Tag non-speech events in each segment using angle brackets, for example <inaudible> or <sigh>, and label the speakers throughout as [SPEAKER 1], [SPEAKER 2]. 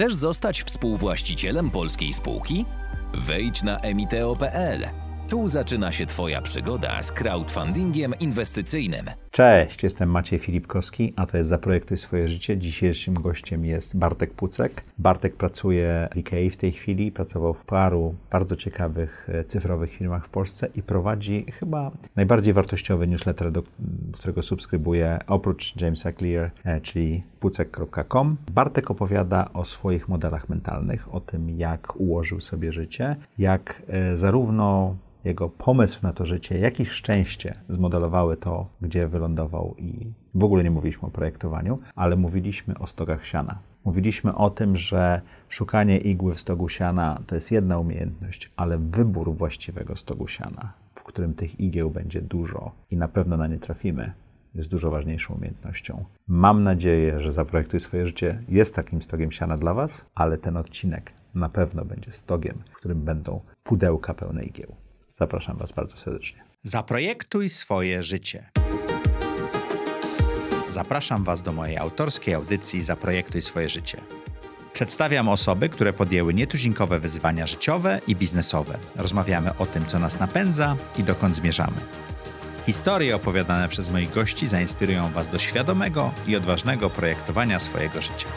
[SPEAKER 1] Chcesz zostać współwłaścicielem polskiej spółki? Wejdź na emiteo.pl. Tu zaczyna się Twoja przygoda z crowdfundingiem inwestycyjnym.
[SPEAKER 2] Cześć, jestem Maciej Filipkowski, a to jest Zaprojektuj swoje życie. Dzisiejszym gościem jest Bartek Pucek. Bartek pracuje w IKEA w tej chwili, pracował w paru bardzo ciekawych e, cyfrowych firmach w Polsce i prowadzi chyba najbardziej wartościowy newsletter, do, którego subskrybuję oprócz Jamesa Clear, e, czyli pucek.com. Bartek opowiada o swoich modelach mentalnych, o tym jak ułożył sobie życie, jak e, zarówno jego pomysł na to życie, jak i szczęście zmodelowały to, gdzie wylądował i w ogóle nie mówiliśmy o projektowaniu, ale mówiliśmy o stogach siana. Mówiliśmy o tym, że szukanie igły w stogu siana to jest jedna umiejętność, ale wybór właściwego stogu siana, w którym tych igieł będzie dużo i na pewno na nie trafimy, jest dużo ważniejszą umiejętnością. Mam nadzieję, że Zaprojektuj swoje życie jest takim stogiem siana dla Was, ale ten odcinek na pewno będzie stogiem, w którym będą pudełka pełne igieł. Zapraszam Was bardzo serdecznie.
[SPEAKER 3] Zaprojektuj swoje życie. Zapraszam Was do mojej autorskiej audycji Zaprojektuj swoje życie. Przedstawiam osoby, które podjęły nietuzinkowe wyzwania życiowe i biznesowe. Rozmawiamy o tym, co nas napędza i dokąd zmierzamy. Historie opowiadane przez moich gości zainspirują Was do świadomego i odważnego projektowania swojego życia.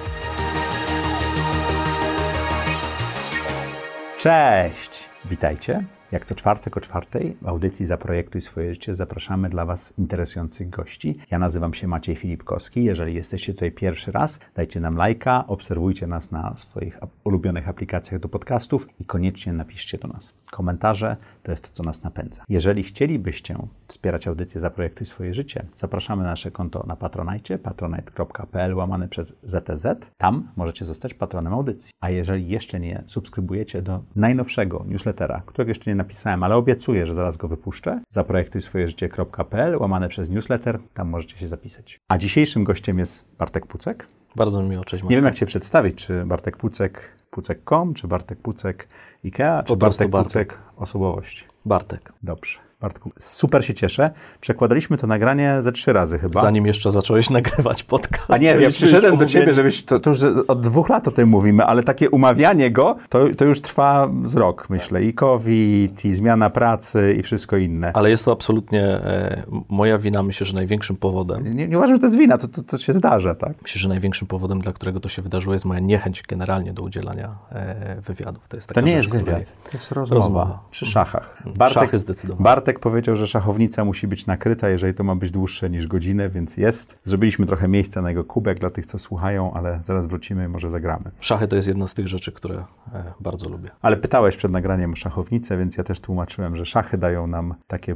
[SPEAKER 2] Cześć! Witajcie. Jak co czwartek o czwartej w audycji Zaprojektuj swoje życie zapraszamy dla Was interesujących gości. Ja nazywam się Maciej Filipkowski. Jeżeli jesteście tutaj pierwszy raz, dajcie nam lajka, obserwujcie nas na swoich ulubionych aplikacjach do podcastów i koniecznie napiszcie do nas. Komentarze to jest to, co nas napędza. Jeżeli chcielibyście wspierać audycję Zaprojektuj swoje życie, zapraszamy na nasze konto na Patronite, patronite.pl łamane przez ZTZ. Tam możecie zostać patronem audycji. A jeżeli jeszcze nie subskrybujecie do najnowszego newslettera, którego jeszcze nie napisałem, ale obiecuję, że zaraz go wypuszczę. Zaprojektuj swoje życie.pl, łamane przez newsletter, tam możecie się zapisać. A dzisiejszym gościem jest Bartek Pucek.
[SPEAKER 4] Bardzo mi miło, cześć
[SPEAKER 2] Nie wiem, jak Cię przedstawić, czy Bartek Pucek, Pucek.com, czy Bartek Pucek IKEA, czy Bartek, Bartek Pucek osobowość?
[SPEAKER 4] Bartek.
[SPEAKER 2] Dobrze. Bartku, super się cieszę. Przekładaliśmy to nagranie ze trzy razy chyba.
[SPEAKER 4] Zanim jeszcze zacząłeś nagrywać podcast.
[SPEAKER 2] A nie, ja przyszedłem do ciebie, żebyś, to, to, już od dwóch lat o tym mówimy, ale takie umawianie go, to, to już trwa z rok, myślę. I COVID, i zmiana pracy, i wszystko inne.
[SPEAKER 4] Ale jest to absolutnie e, moja wina. Myślę, że największym powodem...
[SPEAKER 2] Nie, nie uważam, że to jest wina, to, to, to się zdarza, tak?
[SPEAKER 4] Myślę, że największym powodem, dla którego to się wydarzyło, jest moja niechęć generalnie do udzielania e, wywiadów.
[SPEAKER 2] To, jest taka to nie rzecz, jest wywiad, to jest rozmowa. rozmowa. Przy szachach.
[SPEAKER 4] Mhm. Bartek, Szachy zdecydowanie.
[SPEAKER 2] Bartek Bartek powiedział, że szachownica musi być nakryta, jeżeli to ma być dłuższe niż godzinę, więc jest. Zrobiliśmy trochę miejsca na jego kubek dla tych, co słuchają, ale zaraz wrócimy, może zagramy.
[SPEAKER 4] Szachy to jest jedna z tych rzeczy, które e, bardzo lubię.
[SPEAKER 2] Ale pytałeś przed nagraniem o szachownicę, więc ja też tłumaczyłem, że szachy dają nam takie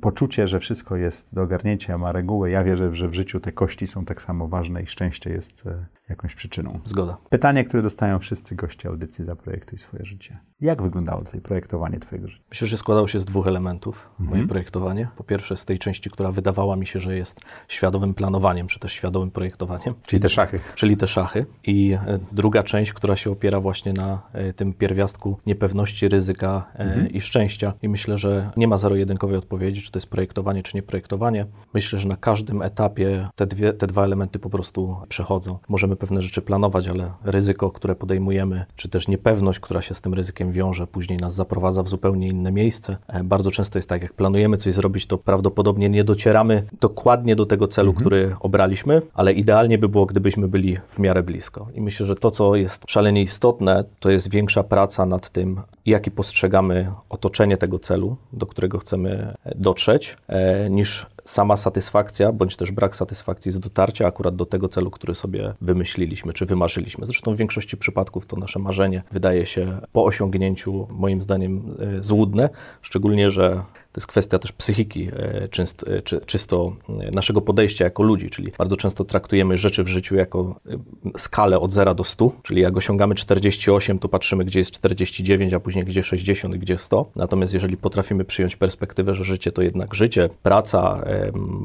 [SPEAKER 2] poczucie, że wszystko jest do ogarnięcia, ma reguły. Ja wierzę, że w życiu te kości są tak samo ważne i szczęście jest e, jakąś przyczyną.
[SPEAKER 4] Zgoda.
[SPEAKER 2] Pytanie, które dostają wszyscy goście audycji za projekty i swoje życie. Jak wyglądało tutaj projektowanie Twojego życia?
[SPEAKER 4] Myślę, że składało się z dwóch elementów mhm. moje projektowanie. Po pierwsze, z tej części, która wydawała mi się, że jest świadomym planowaniem, czy też świadomym projektowaniem.
[SPEAKER 2] Czyli te szachy.
[SPEAKER 4] Czyli te szachy. I e, druga część, która się opiera właśnie na e, tym pierwiastku niepewności, ryzyka e, mhm. i szczęścia. I myślę, że nie ma zero-jedynkowej odpowiedzi, czy to jest projektowanie, czy nie projektowanie. Myślę, że na każdym etapie te, dwie, te dwa elementy po prostu przechodzą. Możemy możemy pewne rzeczy planować, ale ryzyko, które podejmujemy, czy też niepewność, która się z tym ryzykiem wiąże, później nas zaprowadza w zupełnie inne miejsce. E, bardzo często jest tak, jak planujemy coś zrobić, to prawdopodobnie nie docieramy dokładnie do tego celu, mhm. który obraliśmy, ale idealnie by było, gdybyśmy byli w miarę blisko. I myślę, że to, co jest szalenie istotne, to jest większa praca nad tym, jaki postrzegamy otoczenie tego celu, do którego chcemy dotrzeć, e, niż sama satysfakcja, bądź też brak satysfakcji z dotarcia akurat do tego celu, który sobie wymyśliliśmy, czy wymarzyliśmy. Zresztą w większości przypadków to nasze marzenie wydaje się po osiągnięciu, moim zdaniem, e, złudne, szczególnie, że to jest kwestia też psychiki, e, czyst, e, czy, czysto e, naszego podejścia jako ludzi, czyli bardzo często traktujemy rzeczy w życiu jako skalę od 0 do 100, czyli jak osiągamy 48, to patrzymy, gdzie jest 49, a później gdzie 60 i gdzie 100. Natomiast jeżeli potrafimy przyjąć perspektywę, że życie to jednak życie, praca,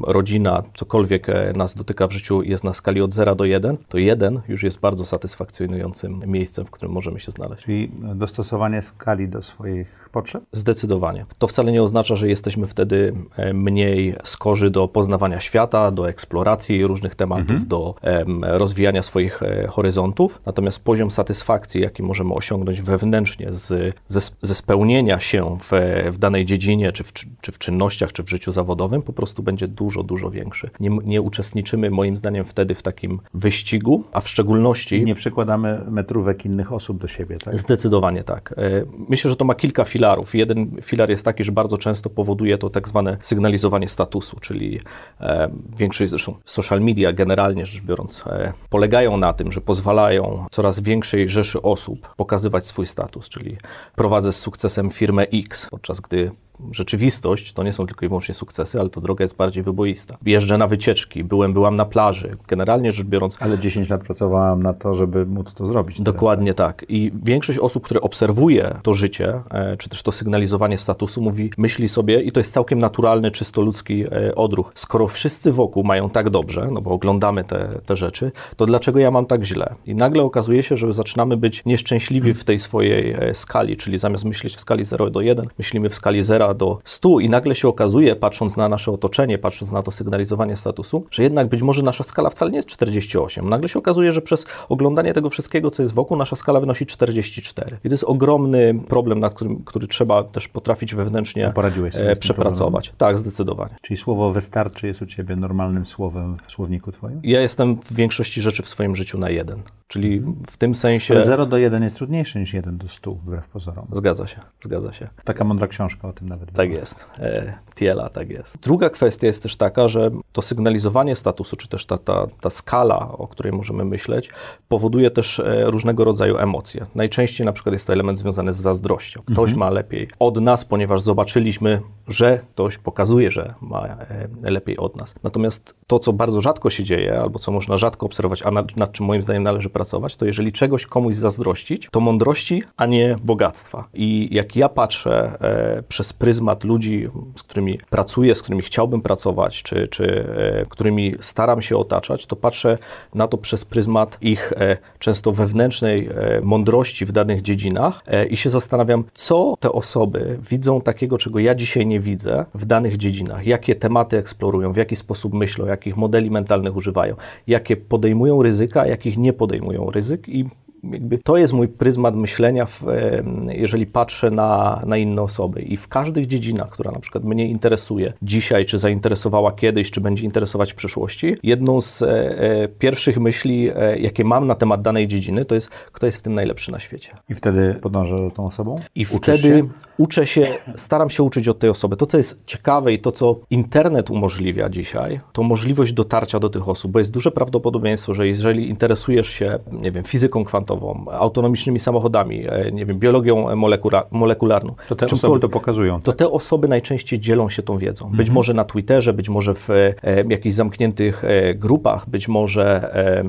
[SPEAKER 4] rodzina, cokolwiek nas dotyka w życiu jest na skali od 0 do 1, to 1 już jest bardzo satysfakcjonującym miejscem, w którym możemy się znaleźć.
[SPEAKER 2] Czyli dostosowanie skali do swoich potrzeb?
[SPEAKER 4] Zdecydowanie. To wcale nie oznacza, że jesteśmy wtedy e, mniej skorzy do poznawania świata, do eksploracji różnych tematów, do em, rozwijania swoich e, horyzontów. Natomiast poziom satysfakcji, jaki możemy osiągnąć wewnętrznie z, ze, ze spełnienia się w, w danej dziedzinie, czy w, czy w czynnościach, czy w życiu zawodowym, po prostu będzie dużo, dużo większy. Nie, nie uczestniczymy moim zdaniem wtedy w takim wyścigu, a w szczególności
[SPEAKER 2] Nie przykładamy metrówek innych osób do siebie, tak?
[SPEAKER 4] Zdecydowanie tak. E, Myślę, że to ma kilka filarów. Jeden filar jest taki, że bardzo często powoduje to tak zwane sygnalizowanie statusu, czyli e, większość zresztą social media generalnie rzecz biorąc e, polegają na tym, że pozwalają coraz większej rzeszy osób pokazywać swój status, czyli prowadzę z sukcesem firmę X, podczas gdy rzeczywistość to nie są tylko i wyłącznie sukcesy, ale to droga jest bardziej wyboista. Jeżdżę na wycieczki, byłem, byłam na plaży. Generalnie rzecz biorąc,
[SPEAKER 2] Ale 10 lat pracowałam na to, żeby móc to zrobić. teraz,
[SPEAKER 4] Dokładnie tak. I większość osób, które obserwuje to życie, e, czy też to sygnalizowanie statusu, mówi, myśli sobie, i to jest całkiem naturalny, czysto ludzki e, odruch, skoro wszyscy wokół mają tak dobrze, no bo oglądamy te, te rzeczy, to dlaczego ja mam tak źle? I nagle okazuje się, że zaczynamy być nieszczęśliwi w tej swojej e, skali, czyli zamiast myśleć w skali 0 do 1, myślimy w skali 0 do 100 i nagle się okazuje, patrząc na nasze otoczenie, patrząc na to sygnalizowanie statusu, że jednak być może nasza skala wcale nie jest 48. Nagle się okazuje, że przez oglądanie tego wszystkiego, co jest wokół, nasza skala wynosi 44. I to jest ogromny problem, nad którym, który trzeba też potrafić wewnętrznie
[SPEAKER 2] poradziłeś sobie
[SPEAKER 4] e, przepracować. Tak, zdecydowanie.
[SPEAKER 2] Czyli słowo wystarczy jest u Ciebie normalnym słowem w słowniku Twoim?
[SPEAKER 4] Ja jestem w większości rzeczy w swoim życiu na jeden. Czyli w tym sensie...
[SPEAKER 2] Ale 0 do 1 jest trudniejsze niż 1 do 100, wbrew pozorom.
[SPEAKER 4] Zgadza się, zgadza się.
[SPEAKER 2] Taka mądra książka o tym nawet
[SPEAKER 4] Tak
[SPEAKER 2] była.
[SPEAKER 4] jest. E, Tiela, tak jest. Druga kwestia jest też taka, że to sygnalizowanie statusu, czy też ta, ta, ta skala, o której możemy myśleć, powoduje też e, różnego rodzaju emocje. Najczęściej na przykład jest to element związany z zazdrością. Ktoś ma lepiej od nas, ponieważ zobaczyliśmy, że ktoś pokazuje, że ma e, lepiej od nas. Natomiast to, co bardzo rzadko się dzieje, albo co można rzadko obserwować, a nad, nad czym moim zdaniem należy pracować, to jeżeli czegoś komuś zazdrościć, to mądrości, a nie bogactwa. I jak ja patrzę e, przez pryzmat ludzi, z którymi pracuję, z którymi chciałbym pracować, czy, czy e, którymi staram się otaczać, to patrzę na to przez pryzmat ich e, często wewnętrznej e, mądrości w danych dziedzinach e, i się zastanawiam, co te osoby widzą takiego, czego ja dzisiaj nie widzę w danych dziedzinach, jakie tematy eksplorują, w jaki sposób myślą, jakich modeli mentalnych używają, jakie podejmują ryzyka, jakich nie podejmują ryzyk i jakby to jest mój pryzmat myślenia, w, em, jeżeli patrzę na, na inne osoby. I w każdych dziedzinach, która na przykład mnie interesuje dzisiaj, czy zainteresowała kiedyś, czy będzie interesować w przyszłości, jedną z e, e, pierwszych myśli, e, jakie mam na temat danej dziedziny, to jest, kto jest w tym najlepszy na świecie.
[SPEAKER 2] I wtedy podążasz za tą osobą?
[SPEAKER 4] I
[SPEAKER 2] Uczysz
[SPEAKER 4] wtedy
[SPEAKER 2] się?
[SPEAKER 4] uczę się, staram się uczyć od tej osoby. To, co jest ciekawe i to, co internet umożliwia dzisiaj, to możliwość dotarcia do tych osób, bo jest duże prawdopodobieństwo, że jeżeli interesujesz się, nie wiem, fizyką kwantową, autonomicznymi samochodami, e, nie wiem, biologią molekula, molekularną,
[SPEAKER 2] To te osoby to pokazują.
[SPEAKER 4] to te osoby najczęściej dzielą się tą wiedzą. Być
[SPEAKER 2] Mhm.
[SPEAKER 4] może na Twitterze, być może w e, jakichś zamkniętych e, grupach, być może e,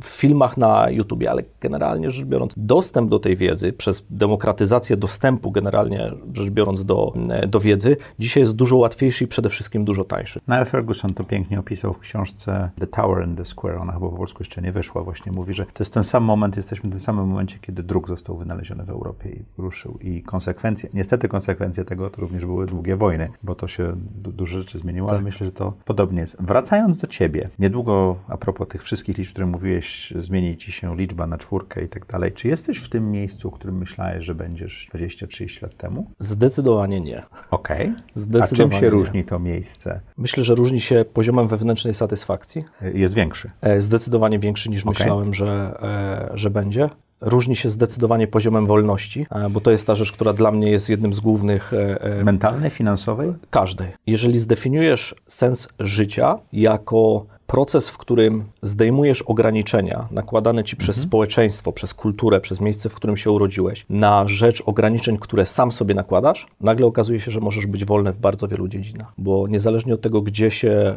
[SPEAKER 4] w filmach na YouTubie, ale generalnie rzecz biorąc, dostęp do tej wiedzy przez demokratyzację dostępu generalnie rzecz biorąc do, do wiedzy, dzisiaj jest dużo łatwiejszy i przede wszystkim dużo tańszy.
[SPEAKER 2] Niall Ferguson to pięknie opisał w książce The Tower and the Square. Ona chyba po polsku jeszcze nie wyszła. Właśnie mówi, że to jest ten sam moment, jesteśmy w tym samym momencie, kiedy druk został wynaleziony w Europie i ruszył. I konsekwencje, niestety konsekwencje tego to również były długie wojny, bo to się du- dużo rzeczy zmieniło, ale myślę, że to podobnie jest. Wracając do ciebie, niedługo a propos tych wszystkich liczb, które mówiłeś, zmieni ci się liczba na czwórkę i tak dalej. Czy jesteś w tym miejscu, w którym myślałeś, że będziesz 20-30 lat temu?
[SPEAKER 4] Zdecydowanie nie.
[SPEAKER 2] Okej. A czym się
[SPEAKER 4] nie.
[SPEAKER 2] różni to miejsce?
[SPEAKER 4] Myślę, że różni się poziomem wewnętrznej satysfakcji.
[SPEAKER 2] Jest większy.
[SPEAKER 4] E, Zdecydowanie większy niż
[SPEAKER 2] Okej.
[SPEAKER 4] myślałem, że, e, że będzie. Różni się zdecydowanie poziomem wolności, bo to jest ta rzecz, która dla mnie jest jednym z głównych e, e,
[SPEAKER 2] Mentalnej, finansowej?
[SPEAKER 4] każdej. Jeżeli zdefiniujesz sens życia jako proces, w którym zdejmujesz ograniczenia nakładane ci przez społeczeństwo, przez kulturę, przez miejsce, w którym się urodziłeś, na rzecz ograniczeń, które sam sobie nakładasz, nagle okazuje się, że możesz być wolny w bardzo wielu dziedzinach. Bo niezależnie od tego, gdzie się e,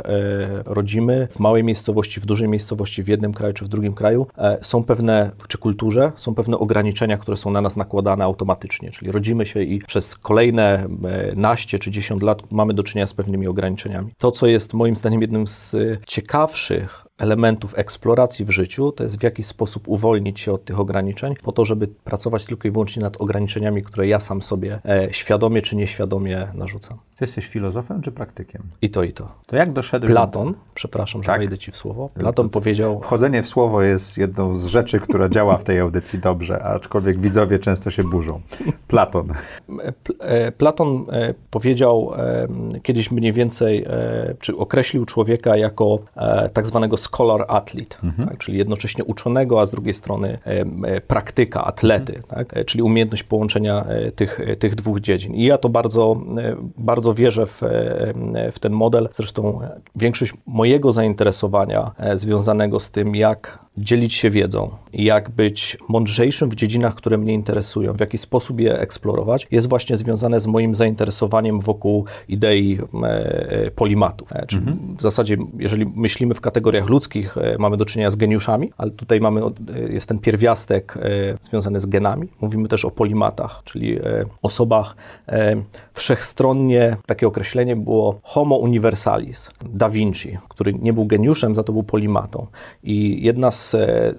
[SPEAKER 4] rodzimy, w małej miejscowości, w dużej miejscowości, w jednym kraju czy w drugim kraju, e, są pewne, czy kulturze, są pewne ograniczenia, które są na nas nakładane automatycznie. Czyli rodzimy się i przez kolejne e, naście czy dziesiąt lat mamy do czynienia z pewnymi ograniczeniami. To, co jest moim zdaniem jednym z e, ciekawszych elementów eksploracji w życiu to jest w jakiś sposób uwolnić się od tych ograniczeń, po to, żeby pracować tylko i wyłącznie nad ograniczeniami, które ja sam sobie e, świadomie czy nieświadomie narzucam.
[SPEAKER 2] Ty jesteś filozofem czy praktykiem?
[SPEAKER 4] I to, i to.
[SPEAKER 2] To jak doszedłeś...
[SPEAKER 4] Platon, przepraszam, że
[SPEAKER 2] Tak?
[SPEAKER 4] wejdę ci w słowo, Platon powiedział,
[SPEAKER 2] Wchodzenie w słowo jest jedną z rzeczy, która działa w tej audycji dobrze, aczkolwiek widzowie często się burzą. Platon.
[SPEAKER 4] Pl- e, Platon e, powiedział e, kiedyś mniej więcej, e, czy określił człowieka jako e, tak zwanego scholar athlete, tak? czyli jednocześnie uczonego, a z drugiej strony e, praktyka, atlety, tak? e, czyli umiejętność połączenia e, tych, tych dwóch dziedzin. I ja to bardzo, bardzo wierzę w, w ten model. Zresztą większość mojego zainteresowania związanego z tym, jak dzielić się wiedzą, jak być mądrzejszym w dziedzinach, które mnie interesują, w jaki sposób je eksplorować, jest właśnie związane z moim zainteresowaniem wokół idei e, e, polimatów. E, czyli w zasadzie, jeżeli myślimy w kategoriach ludzkich, e, mamy do czynienia z geniuszami, ale tutaj mamy, e, jest ten pierwiastek e, związany z genami. Mówimy też o polimatach, czyli osobach wszechstronnie, takie określenie było homo universalis, Da Vinci, który nie był geniuszem, za to był polimatą. I jedna z e,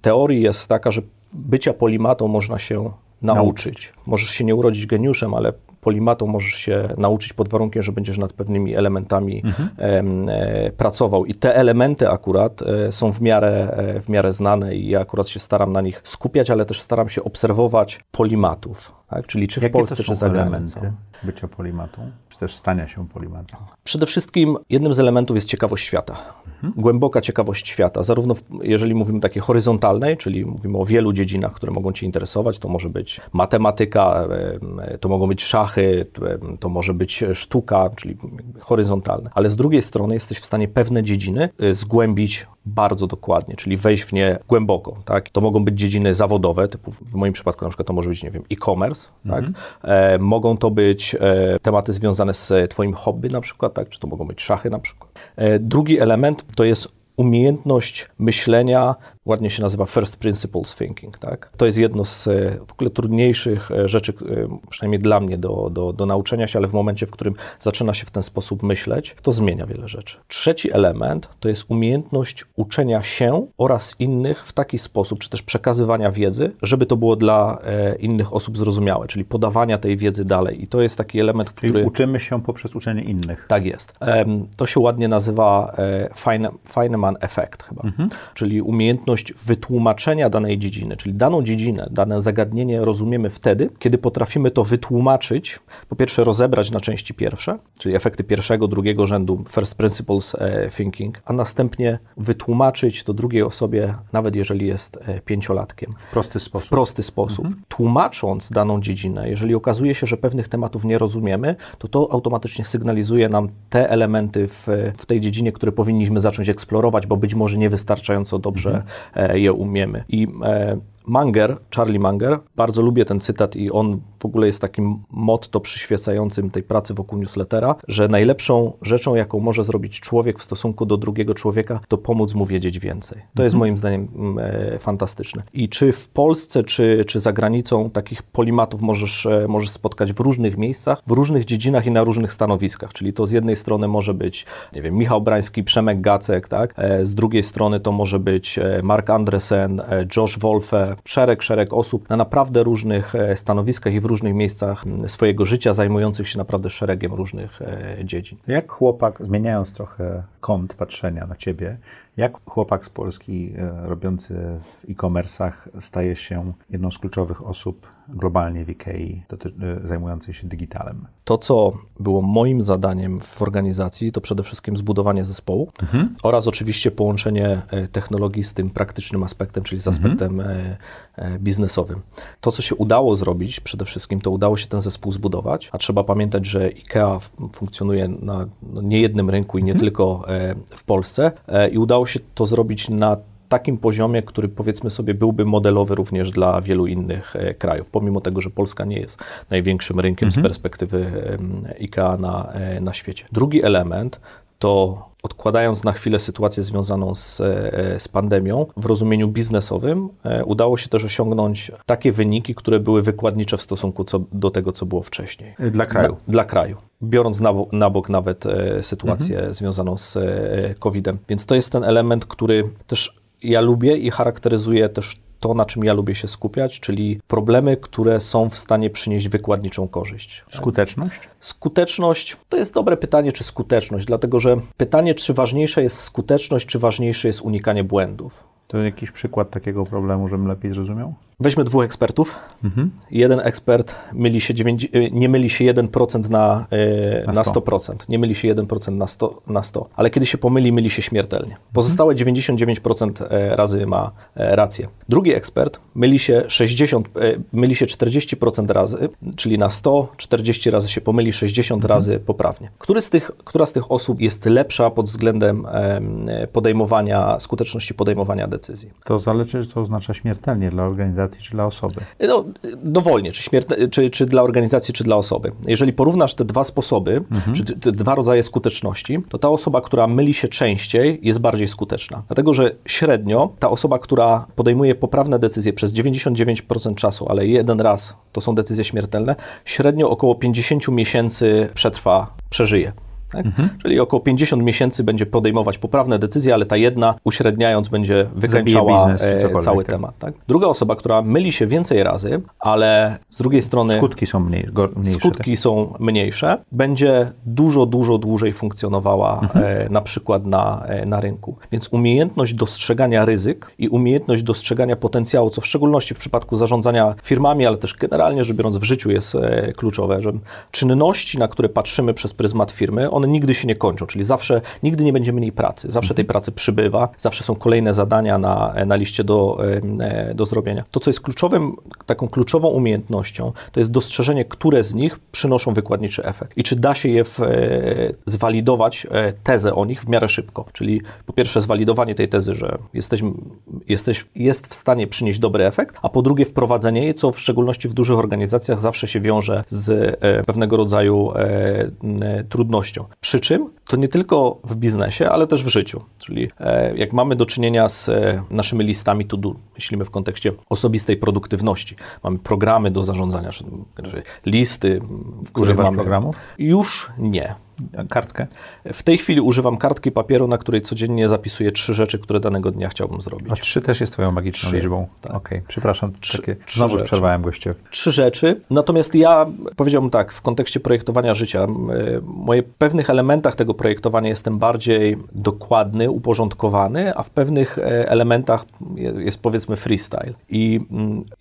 [SPEAKER 4] teorii jest taka, że bycia polimatą można się nauczyć. Możesz się nie urodzić geniuszem, ale polimatą możesz się nauczyć pod warunkiem, że będziesz nad pewnymi elementami em, e, pracował. I te elementy akurat e, są w miarę, e, w miarę znane i ja akurat się staram na nich skupiać, ale też staram się obserwować polimatów. Tak? Czyli czy w
[SPEAKER 2] Jakie
[SPEAKER 4] Polsce, czy za granicą.
[SPEAKER 2] bycia polimatą, czy też stania się polimatą?
[SPEAKER 4] Przede wszystkim jednym z elementów jest ciekawość świata. Głęboka ciekawość świata, zarówno w, jeżeli mówimy takiej horyzontalnej, czyli mówimy o wielu dziedzinach, które mogą Cię interesować, to może być matematyka, em, to mogą być szachy, em, to może być sztuka, czyli horyzontalne. Ale z drugiej strony jesteś w stanie pewne dziedziny zgłębić bardzo dokładnie, czyli wejść w nie głęboko. Tak? To mogą być dziedziny zawodowe, typu w moim przypadku na przykład to może być, nie wiem, e-commerce, tak? e, mogą to być e, tematy związane z Twoim hobby na przykład, tak? czy to mogą być szachy na przykład. E, drugi element to jest umiejętność myślenia, ładnie się nazywa first principles thinking. Tak? To jest jedno z e, w ogóle trudniejszych e, rzeczy, e, przynajmniej dla mnie, do, do, do nauczenia się, ale w momencie, w którym zaczyna się w ten sposób myśleć, to zmienia wiele rzeczy. Trzeci element to jest umiejętność uczenia się oraz innych w taki sposób, czy też przekazywania wiedzy, żeby to było dla innych osób zrozumiałe, czyli podawania tej wiedzy dalej. I to jest taki element, w
[SPEAKER 2] Czyli
[SPEAKER 4] który...
[SPEAKER 2] uczymy się poprzez uczenie innych.
[SPEAKER 4] Tak jest. To się ładnie nazywa Feynman Effect chyba, czyli umiejętność wytłumaczenia danej dziedziny, czyli daną dziedzinę, dane zagadnienie rozumiemy wtedy, kiedy potrafimy to wytłumaczyć, po pierwsze rozebrać na części pierwsze, czyli efekty pierwszego, drugiego rzędu, first principles e, thinking, a następnie wytłumaczyć to drugiej osobie, nawet jeżeli jest e, pięciolatkiem
[SPEAKER 2] W prosty sposób.
[SPEAKER 4] w prosty sposób. Tłumacząc daną dziedzinę, jeżeli okazuje się, że pewnych tematów nie rozumiemy, to to automatycznie sygnalizuje nam te elementy w, w tej dziedzinie, które powinniśmy zacząć eksplorować, bo być może niewystarczająco dobrze e, je umiemy. I e, Manger, Charlie Manger, bardzo lubię ten cytat i on w ogóle jest takim motto przyświecającym tej pracy wokół newslettera, że najlepszą rzeczą, jaką może zrobić człowiek w stosunku do drugiego człowieka, to pomóc mu wiedzieć więcej. To jest moim zdaniem mm, e, fantastyczne. I czy w Polsce, czy, czy za granicą takich polimatów możesz, e, możesz spotkać w różnych miejscach, w różnych dziedzinach i na różnych stanowiskach. Czyli to z jednej strony może być, nie wiem, Michał Brański, Przemek Gacek, tak? E, z drugiej strony to może być e, Mark Andresen, e, Josh Wolfe, szereg, szereg osób na naprawdę różnych e, stanowiskach i w różnych miejscach swojego życia, zajmujących się naprawdę szeregiem różnych e, dziedzin.
[SPEAKER 2] Jak chłopak, zmieniając trochę kąt patrzenia na ciebie, jak chłopak z Polski e, robiący w e-commerce'ach staje się jedną z kluczowych osób globalnie w IKEA, e, zajmującej się digitalem?
[SPEAKER 4] To, co było moim zadaniem w organizacji, to przede wszystkim zbudowanie zespołu oraz oczywiście połączenie e, technologii z tym praktycznym aspektem, czyli z aspektem e, e, biznesowym. To, co się udało zrobić przede wszystkim, to udało się ten zespół zbudować, a trzeba pamiętać, że IKEA funkcjonuje na no, niejednym rynku i nie tylko e, w Polsce i udało się to zrobić na takim poziomie, który powiedzmy sobie byłby modelowy również dla wielu innych e, krajów, pomimo tego, że Polska nie jest największym rynkiem z perspektywy IKEA na, e, na świecie. Drugi element to odkładając na chwilę sytuację związaną z, e, z pandemią, w rozumieniu biznesowym udało się też osiągnąć takie wyniki, które były wykładnicze w stosunku co, do tego, co było wcześniej.
[SPEAKER 2] Dla kraju.
[SPEAKER 4] Na, dla kraju. Biorąc na, na bok nawet sytuację
[SPEAKER 2] Mhm.
[SPEAKER 4] związaną z COVID-em. Więc to jest ten element, który też ja lubię i charakteryzuje też to, na czym ja lubię się skupiać, czyli problemy, które są w stanie przynieść wykładniczą korzyść.
[SPEAKER 2] Skuteczność?
[SPEAKER 4] Skuteczność to jest dobre pytanie, czy skuteczność, dlatego że pytanie, czy ważniejsza jest skuteczność, czy ważniejsze jest unikanie błędów.
[SPEAKER 2] To jakiś przykład takiego problemu, żebym lepiej zrozumiał?
[SPEAKER 4] Weźmy dwóch ekspertów.
[SPEAKER 2] Mhm.
[SPEAKER 4] Jeden ekspert myli się dziewięć- y, nie myli się 1% na, y,
[SPEAKER 2] Na
[SPEAKER 4] na
[SPEAKER 2] 100.
[SPEAKER 4] 100%. Nie myli się 1% na 100, na 100. Ale kiedy się pomyli, myli się śmiertelnie. Pozostałe 99% e, razy ma e, rację. Drugi ekspert myli się 60, e, myli się 40% razy, czyli na 100, 40 razy się pomyli, 60 razy poprawnie. Który z tych, która z tych osób jest lepsza pod względem em, podejmowania, skuteczności podejmowania decyzji?
[SPEAKER 2] To zależy, co oznacza śmiertelnie dla organizacji czy dla osoby.
[SPEAKER 4] No, dowolnie, czy, śmiertne, czy, czy dla organizacji, czy dla osoby. Jeżeli porównasz te dwa sposoby, czy te, te dwa rodzaje skuteczności, to ta osoba, która myli się częściej, jest bardziej skuteczna. Dlatego, że średnio ta osoba, która podejmuje poprawne decyzje przez 99% czasu, ale jeden raz to są decyzje śmiertelne, średnio około 50 miesięcy przetrwa, przeżyje. Tak? Czyli około 50 miesięcy będzie podejmować poprawne decyzje, ale ta jedna, uśredniając, będzie wykańczała
[SPEAKER 2] biznes
[SPEAKER 4] e, cały
[SPEAKER 2] tak.
[SPEAKER 4] temat. Tak? Druga osoba, która myli się więcej razy, ale z drugiej strony
[SPEAKER 2] Skutki są mniej, mniejsze.
[SPEAKER 4] skutki są mniejsze, będzie dużo, dużo dłużej funkcjonowała
[SPEAKER 2] Mhm.
[SPEAKER 4] e, na przykład na, e, na rynku. Więc umiejętność dostrzegania ryzyk i umiejętność dostrzegania potencjału, co w szczególności w przypadku zarządzania firmami, ale też generalnie rzecz biorąc w życiu jest e, kluczowe, że czynności, na które patrzymy przez pryzmat firmy, one nigdy się nie kończą, czyli zawsze, nigdy nie będzie mniej pracy, zawsze tej pracy przybywa, zawsze są kolejne zadania na, na liście do, e, do zrobienia. To, co jest kluczowym, taką kluczową umiejętnością, to jest dostrzeżenie, które z nich przynoszą wykładniczy efekt i czy da się je w, e, zwalidować e, tezę o nich w miarę szybko. Czyli po pierwsze zwalidowanie tej tezy, że jesteśmy, jesteś, jest w stanie przynieść dobry efekt, a po drugie wprowadzenie jej, co w szczególności w dużych organizacjach zawsze się wiąże z pewnego rodzaju trudnością. Przy czym to nie tylko w biznesie, ale też w życiu. Czyli e, jak mamy do czynienia z e, naszymi listami to do, myślimy w kontekście osobistej produktywności. Mamy programy do zarządzania, listy,
[SPEAKER 2] Używasz
[SPEAKER 4] mamy...
[SPEAKER 2] programów?
[SPEAKER 4] Już nie.
[SPEAKER 2] Kartkę?
[SPEAKER 4] W tej chwili używam kartki papieru, na której codziennie zapisuję trzy rzeczy, które danego dnia chciałbym zrobić.
[SPEAKER 2] A trzy też jest twoją magiczną
[SPEAKER 4] Trzy,
[SPEAKER 2] liczbą.
[SPEAKER 4] tak.
[SPEAKER 2] Okej, przepraszam,
[SPEAKER 4] Trzy-
[SPEAKER 2] takie,
[SPEAKER 4] trzy
[SPEAKER 2] znowu
[SPEAKER 4] rzeczy.
[SPEAKER 2] przerwałem goście.
[SPEAKER 4] trzy rzeczy. Natomiast ja powiedziałbym tak, w kontekście projektowania życia, y, moje w pewnych elementach tego projektowania jestem bardziej dokładny, uporządkowany, a w pewnych e, elementach je- jest powiedzmy freestyle. I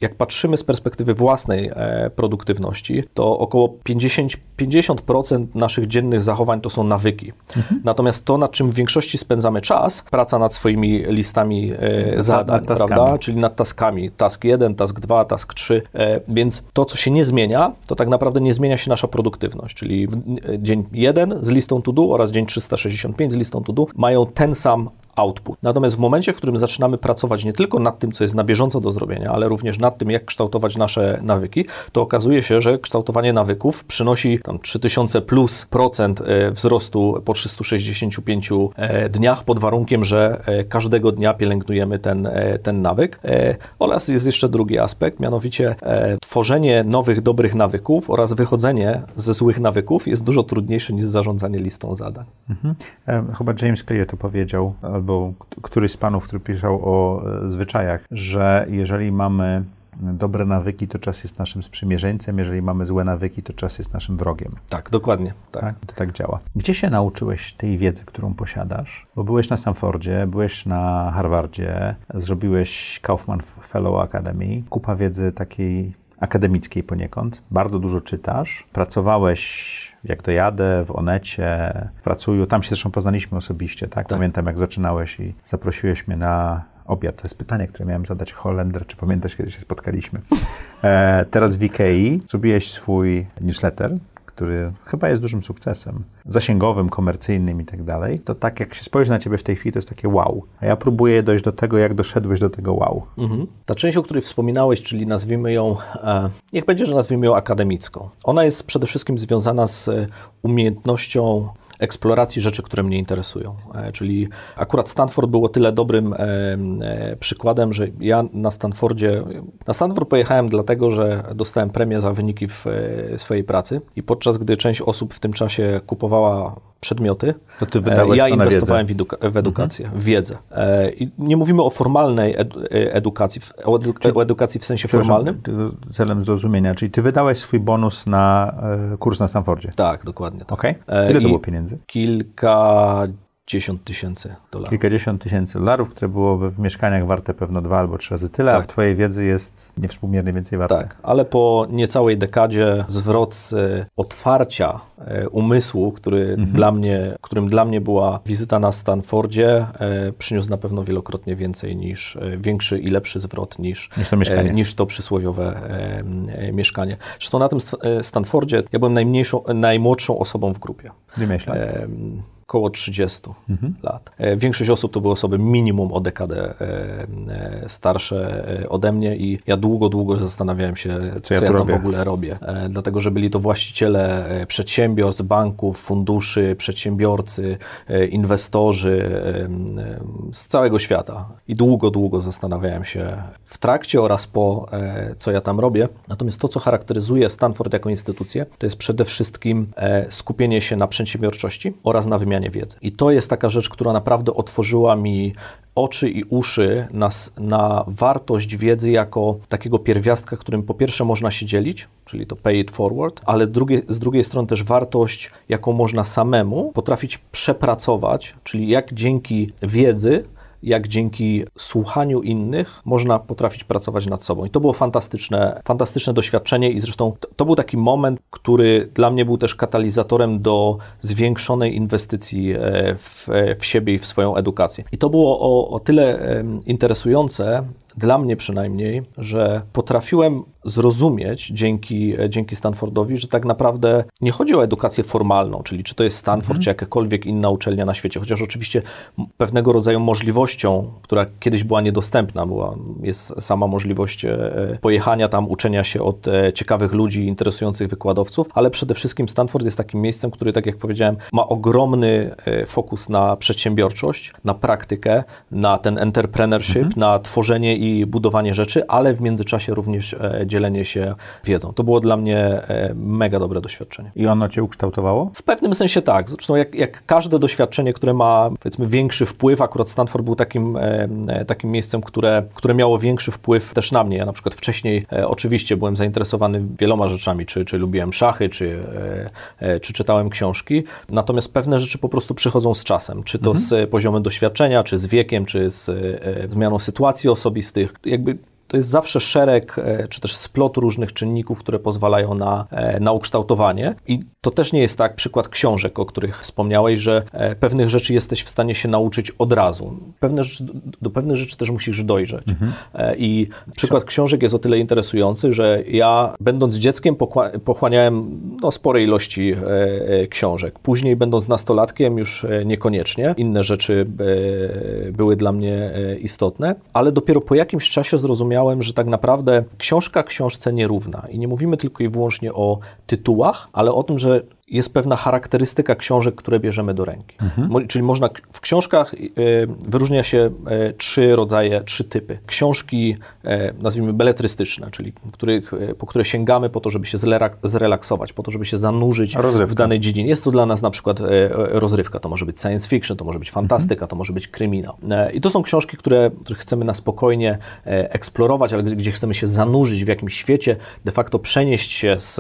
[SPEAKER 4] jak patrzymy z perspektywy własnej e, produktywności, to około 50, 50% naszych dziennych zachowań to są nawyki. Natomiast to, nad czym w większości spędzamy czas, praca nad swoimi listami e, zadań,
[SPEAKER 2] nad
[SPEAKER 4] prawda? czyli nad taskami. Task 1, task 2, task 3. E, więc to, co się nie zmienia, to tak naprawdę nie zmienia się nasza produktywność. Czyli w, e, dzień 1 z listą to do oraz dzień 365 z listą to do mają ten sam output. Natomiast w momencie, w którym zaczynamy pracować nie tylko nad tym, co jest na bieżąco do zrobienia, ale również nad tym, jak kształtować nasze nawyki, to okazuje się, że kształtowanie nawyków przynosi tam 3000 plus procent e, wzrostu po 365 e, dniach pod warunkiem, że e, każdego dnia pielęgnujemy ten, ten nawyk. Oraz jest jeszcze drugi aspekt, mianowicie tworzenie nowych, dobrych nawyków oraz wychodzenie ze złych nawyków jest dużo trudniejsze niż zarządzanie listą zadań.
[SPEAKER 2] E, Chyba James Clear to powiedział, albo któryś z panów, który pisał o e, zwyczajach, że jeżeli mamy dobre nawyki, to czas jest naszym sprzymierzeńcem, jeżeli mamy złe nawyki, to czas jest naszym wrogiem.
[SPEAKER 4] Tak, dokładnie. Tak.
[SPEAKER 2] Tak? To tak działa. Gdzie się nauczyłeś tej wiedzy, którą posiadasz? Bo byłeś na Stanfordzie, byłeś na Harvardzie, zrobiłeś Kaufman Fellow Academy, kupa wiedzy takiej akademickiej poniekąd, bardzo dużo czytasz, pracowałeś jak dojadę w Onecie, w Pracuju, tam się zresztą poznaliśmy osobiście, tak?
[SPEAKER 4] Tak.
[SPEAKER 2] Pamiętam jak zaczynałeś i zaprosiłeś mnie na obiad. To jest pytanie, które miałem zadać Holender, czy pamiętasz, kiedy się spotkaliśmy. E, teraz w IKEA zrobiłeś swój newsletter, który chyba jest dużym sukcesem, zasięgowym, komercyjnym i tak dalej, to tak jak się spojrzy na ciebie w tej chwili, to jest takie wow. A ja próbuję dojść do tego, jak doszedłeś do tego wow.
[SPEAKER 4] Mhm. Ta część, o której wspominałeś, czyli nazwijmy ją, e, niech będzie, że nazwijmy ją akademicką. Ona jest przede wszystkim związana z umiejętnością eksploracji rzeczy, które mnie interesują. E, czyli akurat Stanford było tyle dobrym e, e, przykładem, że ja na Stanfordzie, na Stanford pojechałem dlatego, że dostałem premię za wyniki w swojej pracy i podczas gdy część osób w tym czasie kupowała przedmioty,
[SPEAKER 2] To ty wydałeś
[SPEAKER 4] ja inwestowałem w, eduka- w edukację, w wiedzę. E, I nie mówimy o formalnej edu- e, edukacji, o, edu- o edukacji w sensie formalnym.
[SPEAKER 2] Celem zrozumienia, czyli ty wydałeś swój bonus na e, kurs na Stanfordzie.
[SPEAKER 4] Tak, dokładnie tak. E,
[SPEAKER 2] Ile to było pieniędzy?
[SPEAKER 4] Kilkadziesiąt tysięcy dolarów.
[SPEAKER 2] Kilkadziesiąt tysięcy dolarów, które byłoby w mieszkaniach warte pewno dwa albo trzy razy tyle, a
[SPEAKER 4] Tak.
[SPEAKER 2] w twojej wiedzy jest niewspółmiernie więcej warte.
[SPEAKER 4] Tak, ale po niecałej dekadzie zwrot z e, otwarcia e, umysłu, który
[SPEAKER 2] Mhm.
[SPEAKER 4] dla mnie, którym dla mnie była wizyta na Stanfordzie, e, przyniósł na pewno wielokrotnie więcej niż większy i lepszy zwrot niż,
[SPEAKER 2] Niż to mieszkanie.
[SPEAKER 4] niż to przysłowiowe mieszkanie. Zresztą na tym st- Stanfordzie ja byłem najmniejszą, najmłodszą osobą w grupie.
[SPEAKER 2] Nie myślę.
[SPEAKER 4] Około 30
[SPEAKER 2] Mhm.
[SPEAKER 4] lat. E, Większość osób to były osoby minimum o dekadę e, e, starsze ode mnie i ja długo, długo zastanawiałem się, co,
[SPEAKER 2] ja
[SPEAKER 4] ja, tam
[SPEAKER 2] robię.
[SPEAKER 4] w ogóle robię. Dlatego, że byli to właściciele przedsiębiorstw, banków, funduszy, przedsiębiorcy, inwestorzy z całego świata. I długo, długo zastanawiałem się w trakcie oraz po, co ja tam robię. Natomiast to, co charakteryzuje Stanford jako instytucję, to jest przede wszystkim skupienie się na przedsiębiorczości oraz na wymianie wiedzy. I to jest taka rzecz, która naprawdę otworzyła mi oczy i uszy na, na wartość wiedzy jako takiego pierwiastka, którym po pierwsze można się dzielić, czyli to pay it forward, ale drugie, z drugiej strony też wartość, jaką można samemu potrafić przepracować, czyli jak dzięki wiedzy jak dzięki słuchaniu innych można potrafić pracować nad sobą. I to było fantastyczne, fantastyczne doświadczenie i zresztą to, to był taki moment, który dla mnie był też katalizatorem do zwiększonej inwestycji e, w, e, w siebie i w swoją edukację. I to było o, o tyle interesujące, dla mnie przynajmniej, że potrafiłem zrozumieć dzięki, dzięki Stanfordowi, że tak naprawdę nie chodzi o edukację formalną, czyli czy to jest Stanford, czy jakakolwiek inna uczelnia na świecie, chociaż oczywiście pewnego rodzaju możliwością, która kiedyś była niedostępna, była, jest sama możliwość e, pojechania tam, uczenia się od e, ciekawych ludzi, interesujących wykładowców, ale przede wszystkim Stanford jest takim miejscem, który, tak jak powiedziałem, ma ogromny e, fokus na przedsiębiorczość, na praktykę, na ten entrepreneurship, na tworzenie i budowanie rzeczy, ale w międzyczasie również e, dzielenie się wiedzą. To było dla mnie e, mega dobre doświadczenie.
[SPEAKER 2] I ono cię ukształtowało?
[SPEAKER 4] W pewnym sensie tak. Zresztą jak, jak każde doświadczenie, które ma powiedzmy większy wpływ, akurat Stanford był takim, e, takim miejscem, które, które miało większy wpływ też na mnie. Ja na przykład wcześniej oczywiście byłem zainteresowany wieloma rzeczami, czy, czy lubiłem szachy, czy, czy czytałem książki, natomiast pewne rzeczy po prostu przychodzą z czasem, czy to z e, poziomem doświadczenia, czy z wiekiem, czy z zmianą sytuacji osobistych. Jakby to jest zawsze szereg, e, czy też splot różnych czynników, które pozwalają na, e, na ukształtowanie. I to też nie jest tak, przykład książek, o których wspomniałeś, że e, pewnych rzeczy jesteś w stanie się nauczyć od razu. Pewne rzeczy, do, pewnych rzeczy też musisz dojrzeć. E, I przykład książek jest o tyle interesujący, że ja, będąc dzieckiem, pochłaniałem no, spore ilości książek. Później, będąc nastolatkiem, już niekoniecznie. Inne rzeczy były dla mnie istotne, ale dopiero po jakimś czasie zrozumiałem, że tak naprawdę książka książce nierówna. I nie mówimy tylko i wyłącznie o tytułach, ale o tym, że jest pewna charakterystyka książek, które bierzemy do ręki. Mo- Czyli można w książkach y, wyróżnia się e, trzy rodzaje, trzy typy. Książki, e, nazwijmy beletrystyczne, czyli których, e, po które sięgamy po to, żeby się zrelaksować, po to, żeby się zanurzyć
[SPEAKER 2] Rozrywka.
[SPEAKER 4] w danej dziedzinie. Jest to dla nas na przykład rozrywka, to może być science fiction, to może być fantastyka, to może być kryminał. I to są książki, które, które chcemy na spokojnie eksplorować, ale gdzie- chcemy się zanurzyć w jakimś świecie, de facto przenieść się z,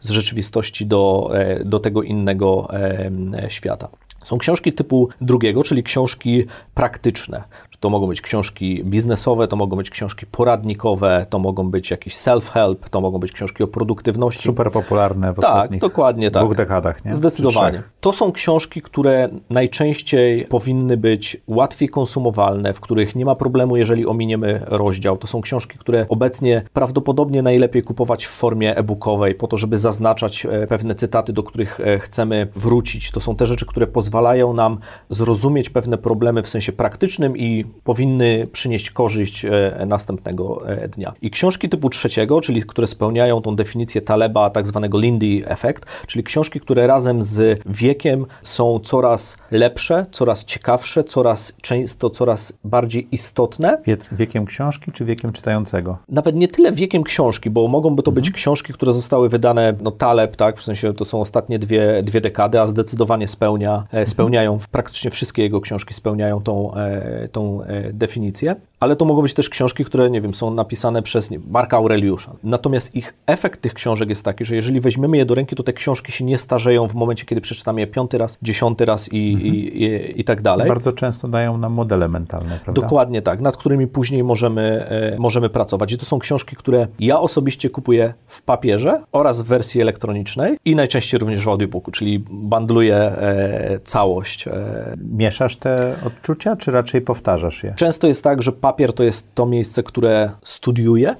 [SPEAKER 4] z rzeczywistości do, do tego innego e, e, świata. Są książki typu drugiego, czyli książki praktyczne. To mogą być książki biznesowe, to mogą być książki poradnikowe, to mogą być jakiś self-help, to mogą być książki o produktywności.
[SPEAKER 2] Super popularne w
[SPEAKER 4] Tak,
[SPEAKER 2] ostatnich
[SPEAKER 4] dokładnie tak.
[SPEAKER 2] dwóch dekadach, nie?
[SPEAKER 4] Zdecydowanie. To są książki, które najczęściej powinny być łatwiej konsumowalne, w których nie ma problemu, jeżeli ominiemy rozdział. To są książki, które obecnie prawdopodobnie najlepiej kupować w formie e-bookowej, po to, żeby zaznaczać e, pewne cytaty, do których e, chcemy wrócić. To są te rzeczy, które pozwalają nam zrozumieć pewne problemy w sensie praktycznym i powinny przynieść korzyść e, następnego e, dnia. I książki typu trzeciego, czyli które spełniają tą definicję Taleba, tak zwanego Lindy Effect, czyli książki, które razem z wiekiem są coraz lepsze, coraz ciekawsze, coraz często coraz bardziej istotne.
[SPEAKER 2] Wiec, wiekiem książki czy wiekiem czytającego?
[SPEAKER 4] Nawet nie tyle wiekiem książki, bo mogą by to być książki, które zostały wydane, no Taleb, tak, w sensie to są ostatnie dwie, dwie dekady, a zdecydowanie spełnia, e, spełniają, praktycznie wszystkie jego książki spełniają tą, e, tą e, definicję, ale to mogą być też książki, które, nie wiem, są napisane przez nie, Marka Aureliusza. Natomiast ich efekt tych książek jest taki, że jeżeli weźmiemy je do ręki, to te książki się nie starzeją w momencie, kiedy przeczytamy je piąty raz, dziesiąty raz i, i, i, i tak dalej.
[SPEAKER 2] Bardzo często dają nam modele mentalne, prawda?
[SPEAKER 4] Dokładnie tak, nad którymi później możemy, e, możemy pracować. I to są książki, które ja osobiście kupuję w papierze oraz w wersji elektronicznej i najczęściej również w audiobooku, czyli bandluję e, całość. E.
[SPEAKER 2] Mieszasz te odczucia, czy raczej powtarzasz je?
[SPEAKER 4] Często jest tak, że papier to jest to miejsce, które studiuję,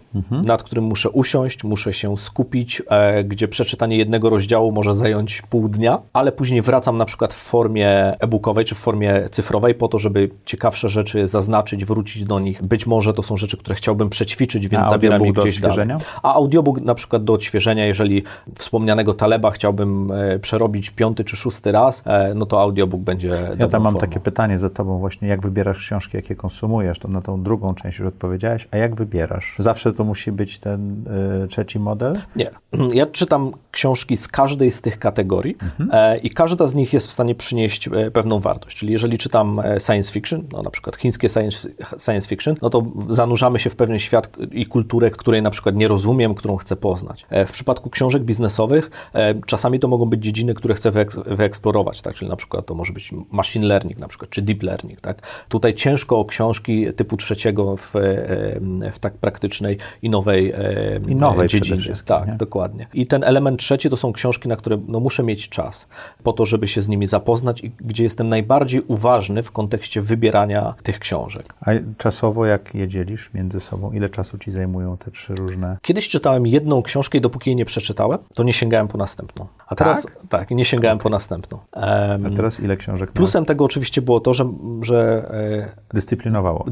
[SPEAKER 4] nad którym muszę usiąść, muszę się skupić, e, gdzie przeczytanie jednego rozdziału może zająć pół dnia, ale później wracam na przykład w formie e-bookowej czy w formie cyfrowej po to, żeby ciekawsze rzeczy zaznaczyć, wrócić do nich. Być może to są rzeczy, które chciałbym przećwiczyć, więc
[SPEAKER 2] A
[SPEAKER 4] zabieram je gdzieś dalej. A audiobook na przykład do odświeżenia, jeżeli wspomnianego Taleba chciałbym e, przerobić piąty czy szósty raz, e, no to audiobook będzie
[SPEAKER 2] Ja tam mam
[SPEAKER 4] formą.
[SPEAKER 2] takie pytanie za tobą właśnie, jak wybierasz książki, jakie konsumujesz, to na tą drugą część już odpowiedziałeś, a jak wybierasz? Zawsze to musi być ten y, trzeci model?
[SPEAKER 4] Nie. Ja czytam książki z każdej z tych kategorii
[SPEAKER 2] Mhm.
[SPEAKER 4] e, i każda z nich jest w stanie przynieść e, pewną wartość. Czyli jeżeli czytam e, science fiction, no na przykład chińskie science, science fiction, no to zanurzamy się w pewien świat i kulturę, której na przykład nie rozumiem, którą chcę poznać. E, w przypadku książek biznesowych e, czasami to mogą być dziedziny, które chcę wyeks- wyeksplorować, tak? Czyli na przykład to może być machine learning na przykład, czy deep learning, tak? Tutaj ciężko o książki typu trzeciego w, e, w tak praktycznej i nowej, e,
[SPEAKER 2] I nowej
[SPEAKER 4] dziedzinie. Tak,
[SPEAKER 2] nie?
[SPEAKER 4] dokładnie. I ten element trzeci to są książki, na które no, muszę mieć czas po to, żeby się z nimi zapoznać i gdzie jestem najbardziej uważny w kontekście wybierania tych książek.
[SPEAKER 2] A czasowo jak je dzielisz między sobą? Ile czasu ci zajmują te trzy różne?
[SPEAKER 4] Kiedyś czytałem jedną książkę i dopóki jej nie przeczytałem, to nie sięgałem po następną. A teraz tak, nie sięgałem po następną. Em,
[SPEAKER 2] A teraz ile książek
[SPEAKER 4] Plusem tego oczywiście było to, że, że e,
[SPEAKER 2] nas dyscyplinowało?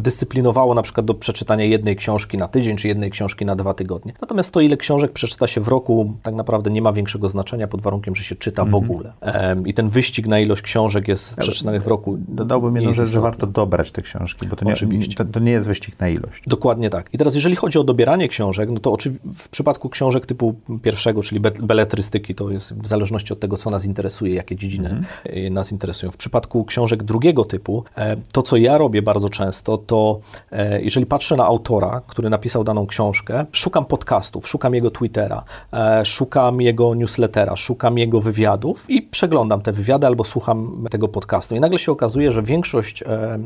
[SPEAKER 4] Dyscyplinowało na przykład do przeczytania jednej książki na tydzień, czy jednej książki na dwa tygodnie. Natomiast to, ile książek przeczyta się w roku, tak naprawdę nie ma większego znaczenia pod warunkiem, że się czyta w ogóle. Em, I ten wyścig na ilość książek jest przeczytanych w roku.
[SPEAKER 2] Dodałbym jedną rzecz, że warto dobrać te książki, bo to nie,
[SPEAKER 4] Oczywiście.
[SPEAKER 2] to, to nie jest wyścig na ilość.
[SPEAKER 4] Dokładnie tak. I teraz, jeżeli chodzi o dobieranie książek, no to w przypadku książek typu pierwszego, czyli be- beletrystyki, to jest w zależności od tego, co nas interesuje, jakie dziedziny e, nas interesują. W przypadku książek drugiego typu, e, to co ja robię bardzo często, to jeżeli patrzę na autora, który napisał daną książkę, szukam podcastów, szukam jego Twittera, e, szukam jego newslettera, szukam jego wywiadów i przeglądam te wywiady albo słucham tego podcastu. I nagle się okazuje, że większość e,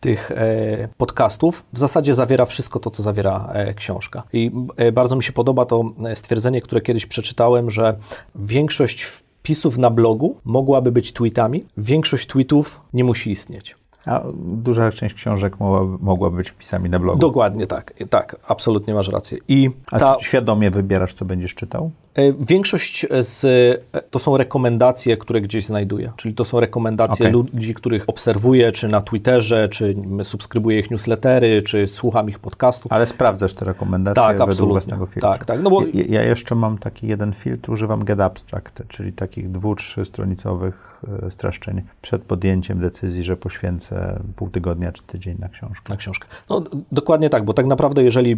[SPEAKER 4] tych e, podcastów w zasadzie zawiera wszystko to, co zawiera e, książka. I e, bardzo mi się podoba to e, stwierdzenie, które kiedyś przeczytałem, że większość wpisów na blogu mogłaby być tweetami, większość tweetów nie musi istnieć.
[SPEAKER 2] A duża część książek mogłaby, mogłaby być wpisami na blogu.
[SPEAKER 4] Dokładnie tak, tak, absolutnie masz rację. I
[SPEAKER 2] A
[SPEAKER 4] ta,
[SPEAKER 2] świadomie wybierasz, co będziesz czytał?
[SPEAKER 4] E, Większość z, e, to są rekomendacje, które gdzieś znajduję, czyli to są rekomendacje
[SPEAKER 2] Okej.
[SPEAKER 4] ludzi, których obserwuję, czy na Twitterze, czy subskrybuję ich newslettery, czy słucham ich podcastów.
[SPEAKER 2] Ale sprawdzasz te rekomendacje
[SPEAKER 4] Tak,
[SPEAKER 2] według
[SPEAKER 4] absolutnie.
[SPEAKER 2] własnego filtru.
[SPEAKER 4] Tak, tak, no bo-
[SPEAKER 2] ja, ja jeszcze mam taki jeden filtr, używam Get Abstract, czyli takich dwu, trzy stronicowych e, streszczeń przed podjęciem decyzji, że poświęcę pół tygodnia czy tydzień na książkę.
[SPEAKER 4] na książkę. No, dokładnie tak, bo tak naprawdę jeżeli e,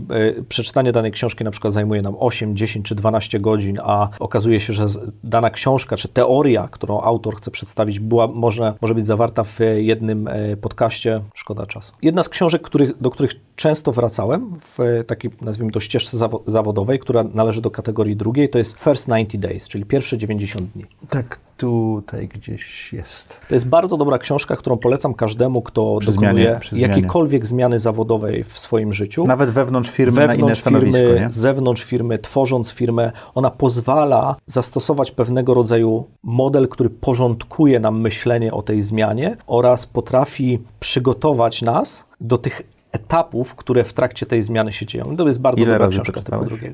[SPEAKER 4] przeczytanie danej książki na przykład zajmuje nam 8, 10 czy 12 godzin, a okazuje się, że dana książka czy teoria, którą autor chce przedstawić, była, może, może być zawarta w jednym e, podcaście, szkoda czasu. Jedna z książek, których, do których często wracałem w takiej, nazwijmy to, ścieżce zawo- zawodowej, która należy do kategorii drugiej, to jest First 90 Days, czyli pierwsze 90 dni.
[SPEAKER 2] Tak, tutaj gdzieś jest.
[SPEAKER 4] To jest bardzo dobra książka, którą polecam każdemu, kto
[SPEAKER 2] Przy
[SPEAKER 4] dokonuje
[SPEAKER 2] zmianie- przy zmianie.
[SPEAKER 4] jakiejkolwiek zmiany zawodowej w swoim życiu.
[SPEAKER 2] Nawet wewnątrz firmy na inne
[SPEAKER 4] wewnątrz firmy,
[SPEAKER 2] nie?
[SPEAKER 4] zewnątrz firmy, tworząc firmę, ona pozwala zastosować pewnego rodzaju model, który porządkuje nam myślenie o tej zmianie oraz potrafi przygotować nas do tych etapów, które w trakcie tej zmiany się dzieją. To jest bardzo
[SPEAKER 2] Ile
[SPEAKER 4] dobra książka.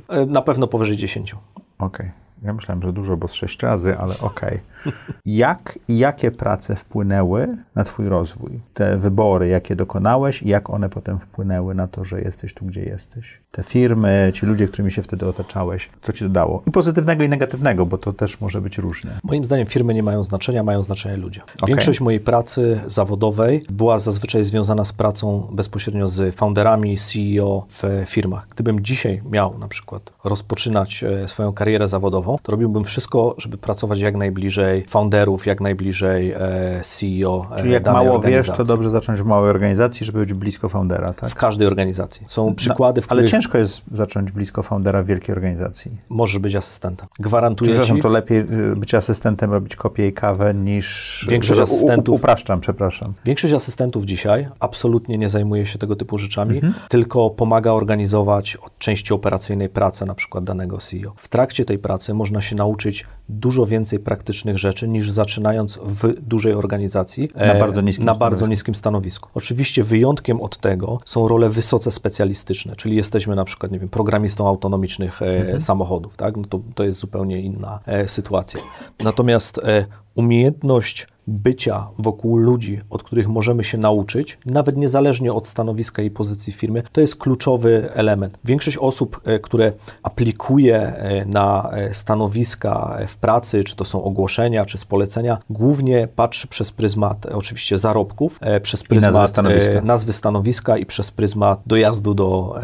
[SPEAKER 4] E, Na pewno powyżej 10.
[SPEAKER 2] Okej. Ja myślałem, że dużo, bo z sześć razy, ale okej. <laughs> Jak i jakie prace wpłynęły na Twój rozwój? Te wybory, jakie dokonałeś i jak one potem wpłynęły na to, że jesteś tu, gdzie jesteś? Te firmy, ci ludzie, którymi się wtedy otaczałeś, co Ci dodało? I pozytywnego, i negatywnego, bo to też może być różne.
[SPEAKER 4] Moim zdaniem firmy nie mają znaczenia, mają znaczenie ludzie. Większość mojej pracy zawodowej była zazwyczaj związana z pracą bezpośrednio z founderami, CEO w firmach. Gdybym dzisiaj miał na przykład rozpoczynać e, swoją karierę zawodową, to robiłbym wszystko, żeby pracować jak najbliżej founderów, jak najbliżej e, CEO e,
[SPEAKER 2] Czyli jak mało wiesz,
[SPEAKER 4] organizacji.
[SPEAKER 2] to dobrze zacząć w małej organizacji, żeby być blisko foundera, tak?
[SPEAKER 4] W każdej organizacji. Są przykłady, w
[SPEAKER 2] Ale
[SPEAKER 4] których
[SPEAKER 2] ciężko jest zacząć blisko foundera w wielkiej organizacji.
[SPEAKER 4] możesz być asystentem. Gwarantuję
[SPEAKER 2] Przepraszam,
[SPEAKER 4] ci,
[SPEAKER 2] to lepiej y, być asystentem, robić kopię i kawę niż...
[SPEAKER 4] Większość
[SPEAKER 2] u- u-
[SPEAKER 4] asystentów-
[SPEAKER 2] Upraszczam, przepraszam.
[SPEAKER 4] Większość asystentów dzisiaj absolutnie nie zajmuje się tego typu rzeczami,
[SPEAKER 2] Mhm.
[SPEAKER 4] tylko pomaga organizować od części operacyjnej pracę na przykład danego CEO. W trakcie tej pracy można się nauczyć dużo więcej praktycznych rzeczy niż zaczynając w dużej organizacji
[SPEAKER 2] Na bardzo niskim
[SPEAKER 4] na
[SPEAKER 2] stanowisku.
[SPEAKER 4] bardzo niskim stanowisku. Oczywiście wyjątkiem od tego są role wysoce specjalistyczne, czyli jesteśmy na przykład, nie wiem, programistą autonomicznych e,
[SPEAKER 2] Mhm.
[SPEAKER 4] samochodów, tak? No to, to jest zupełnie inna e, sytuacja. Natomiast e, umiejętność bycia wokół ludzi, od których możemy się nauczyć, nawet niezależnie od stanowiska i pozycji firmy, to jest kluczowy element. Większość osób, e, które aplikuje e, na e, stanowiska w pracy, czy to są ogłoszenia, czy z polecenia, głównie patrzy przez pryzmat e, oczywiście zarobków, e, przez
[SPEAKER 2] nazwy
[SPEAKER 4] pryzmat
[SPEAKER 2] stanowiska.
[SPEAKER 4] e, nazwy stanowiska i przez pryzmat dojazdu do,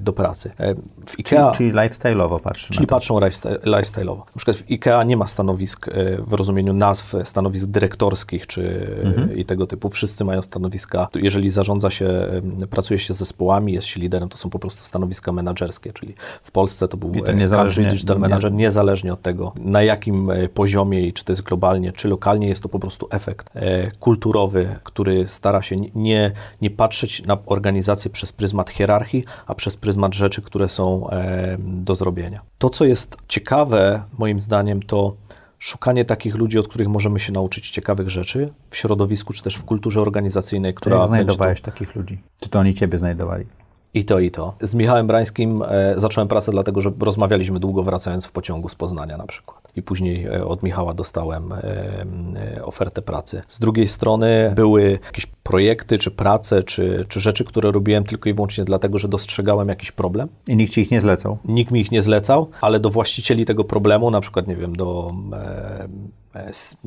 [SPEAKER 4] do pracy. W
[SPEAKER 2] Czyli,
[SPEAKER 4] IKEA...
[SPEAKER 2] czyli lifestyle'owo patrzy
[SPEAKER 4] Czyli patrzą lifestyle, lifestyle'owo. Na przykład w IKEA nie ma stanowisk w rozumieniu nazw, stanowisk dyrektorskich czy
[SPEAKER 2] Mhm.
[SPEAKER 4] i tego typu. Wszyscy mają stanowiska. Jeżeli zarządza się, pracuje się z zespołami, jest się liderem, to są po prostu stanowiska menedżerskie, czyli w Polsce to był
[SPEAKER 2] I to niezależnie-
[SPEAKER 4] country digital manager, niezależnie od tego, na jakim e, poziomie i czy to jest globalnie, czy lokalnie, jest to po prostu efekt e, kulturowy, który stara się nie, nie patrzeć na organizację przez pryzmat hierarchii, a przez pryzmat rzeczy, które są e, do zrobienia. To, co jest ciekawe, moim zdaniem, to szukanie takich ludzi, od których możemy się nauczyć ciekawych rzeczy w środowisku, czy też w kulturze organizacyjnej, która
[SPEAKER 2] Jak
[SPEAKER 4] to
[SPEAKER 2] znajdowałeś takich ludzi? Czy to oni ciebie znajdowali?
[SPEAKER 4] I to, i to. Z Michałem Brańskim e, zacząłem pracę dlatego, że rozmawialiśmy długo wracając w pociągu z Poznania na przykład. I później e, od Michała dostałem e, ofertę pracy. Z drugiej strony były jakieś projekty, czy prace, czy, czy rzeczy, które robiłem tylko i wyłącznie dlatego, że dostrzegałem jakiś problem.
[SPEAKER 2] I nikt ci ich nie zlecał?
[SPEAKER 4] Nikt mi ich nie zlecał, ale do właścicieli tego problemu, na przykład, nie wiem, do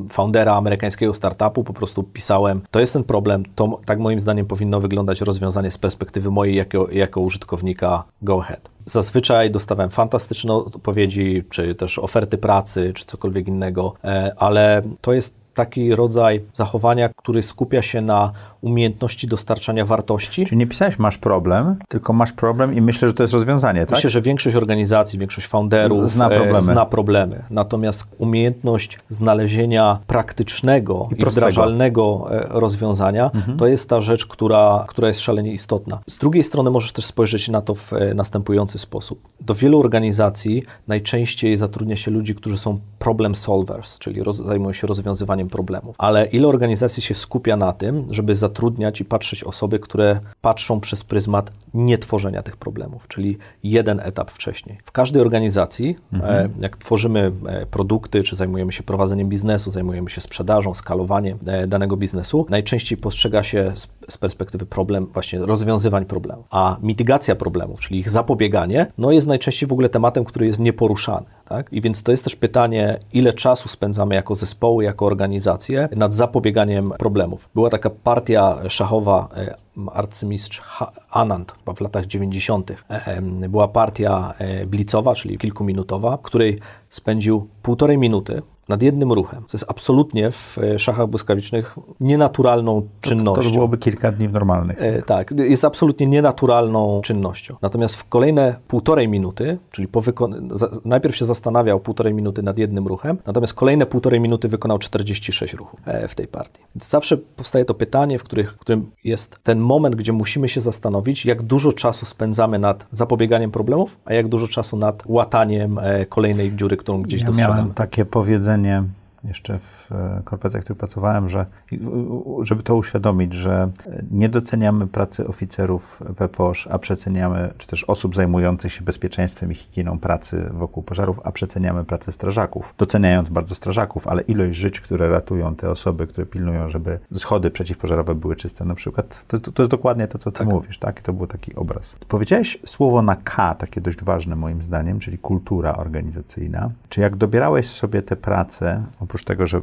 [SPEAKER 4] foundera amerykańskiego startupu, po prostu pisałem, to jest ten problem, to tak moim zdaniem powinno wyglądać rozwiązanie z perspektywy mojej jako, jako użytkownika go ahead. Zazwyczaj dostawałem fantastyczne odpowiedzi, czy też oferty pracy, czy cokolwiek innego, e, ale to jest taki rodzaj zachowania, który skupia się na umiejętności dostarczania wartości,
[SPEAKER 2] Czyli nie pisałeś masz problem, tylko masz problem i myślę, że to jest rozwiązanie, tak?
[SPEAKER 4] Myślę, że większość organizacji, większość founderów
[SPEAKER 2] zna
[SPEAKER 4] e,
[SPEAKER 2] problemy.
[SPEAKER 4] zna problemy. Natomiast umiejętność znalezienia praktycznego i,
[SPEAKER 2] prostego.
[SPEAKER 4] wdrażalnego e, rozwiązania to jest ta rzecz, która, która jest szalenie istotna. Z drugiej strony możesz też spojrzeć na to w e, następujący sposób. Do wielu organizacji najczęściej zatrudnia się ludzi, którzy są problem solvers, czyli roz, zajmują się rozwiązywaniem problemów. Ale ile organizacji się skupia na tym, żeby zatrudniać i patrzeć osoby, które patrzą przez pryzmat nietworzenia tych problemów, czyli jeden etap wcześniej. W każdej organizacji, e, jak tworzymy e, produkty, czy zajmujemy się prowadzeniem biznesu, zajmujemy się sprzedażą, skalowaniem e, danego biznesu, najczęściej postrzega się z, z perspektywy problem, właśnie rozwiązywań problemów. A mitygacja problemów, czyli ich zapobieganie, no jest najczęściej w ogóle tematem, który jest nieporuszany. Tak? I więc to jest też pytanie, ile czasu spędzamy jako zespoły, jako organizacje nad zapobieganiem problemów. Była taka partia szachowa, e, arcymistrz Anand w latach 90. E, em, Była partia e, blicowa, czyli kilkuminutowa, w której spędził półtorej minuty nad jednym ruchem. To jest absolutnie w e, szachach błyskawicznych nienaturalną czynnością.
[SPEAKER 2] To byłoby kilka dni w normalnych.
[SPEAKER 4] E, tak, jest absolutnie nienaturalną czynnością. Natomiast w kolejne półtorej minuty, czyli po wykon- za- najpierw się zastanawiał półtorej minuty nad jednym ruchem, natomiast kolejne półtorej minuty wykonał 46 ruchów e, w tej partii. Więc zawsze powstaje to pytanie, w, których, w którym jest ten moment, gdzie musimy się zastanowić, jak dużo czasu spędzamy nad zapobieganiem problemów, a jak dużo czasu nad łataniem e, kolejnej dziury, którą gdzieś
[SPEAKER 2] Ja
[SPEAKER 4] dostrzegamy.
[SPEAKER 2] miałem takie powiedzenie, widzenia jeszcze w e, korporacjach, w których pracowałem, że żeby to uświadomić, że nie doceniamy pracy oficerów PPOSZ, a przeceniamy, czy też osób zajmujących się bezpieczeństwem i higieną pracy wokół pożarów, a przeceniamy pracę strażaków. Doceniając bardzo strażaków, ale ilość żyć, które ratują te osoby, które pilnują, żeby schody przeciwpożarowe były czyste na przykład, to, to jest dokładnie to, co ty tak. mówisz, tak? To był taki obraz. Powiedziałeś słowo na K, takie dość ważne moim zdaniem, czyli kultura organizacyjna. Czy jak dobierałeś sobie te prace, oprócz tego, że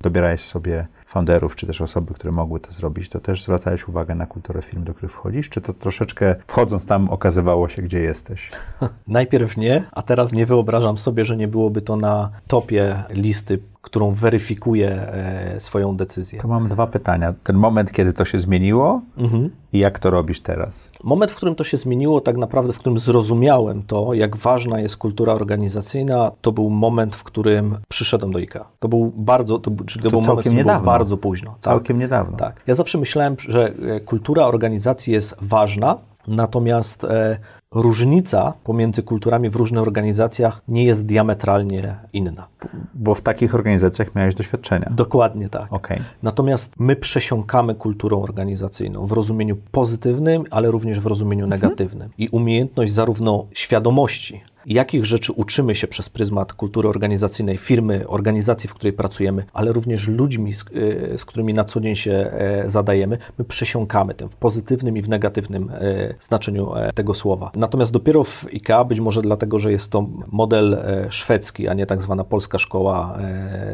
[SPEAKER 2] dobierałeś sobie founderów, czy też osoby, które mogły to zrobić, to też zwracałeś uwagę na kulturę firm, do których wchodzisz, czy to troszeczkę wchodząc tam okazywało się, gdzie jesteś? <laughs>
[SPEAKER 4] Najpierw nie, a teraz nie wyobrażam sobie, że nie byłoby to na topie listy którą weryfikuje swoją decyzję.
[SPEAKER 2] To mam dwa pytania. Ten moment, kiedy to się zmieniło mhm. i jak to robisz teraz?
[SPEAKER 4] Moment, w którym to się zmieniło, tak naprawdę, w którym zrozumiałem to, jak ważna jest kultura organizacyjna, to był moment, w którym przyszedłem do IKEA. To był bardzo, to, czyli to, to był moment, niedawno. Bardzo późno.
[SPEAKER 2] Tak? Całkiem niedawno.
[SPEAKER 4] Tak. Ja zawsze myślałem, że e, kultura organizacji jest ważna, natomiast e, różnica pomiędzy kulturami w różnych organizacjach nie jest diametralnie inna.
[SPEAKER 2] Bo w takich organizacjach miałeś doświadczenia.
[SPEAKER 4] Dokładnie tak. Okay. Natomiast my przesiąkamy kulturą organizacyjną w rozumieniu pozytywnym, ale również w rozumieniu mhm. negatywnym. I umiejętność zarówno świadomości, jakich rzeczy uczymy się przez pryzmat kultury organizacyjnej firmy, organizacji, w której pracujemy, ale również ludźmi, z, y, z którymi na co dzień się e, zadajemy, my przesiąkamy tym w pozytywnym i w negatywnym e, znaczeniu e, tego słowa. Natomiast dopiero w IKEA, być może dlatego, że jest to model szwedzki, a nie tak zwana polska szkoła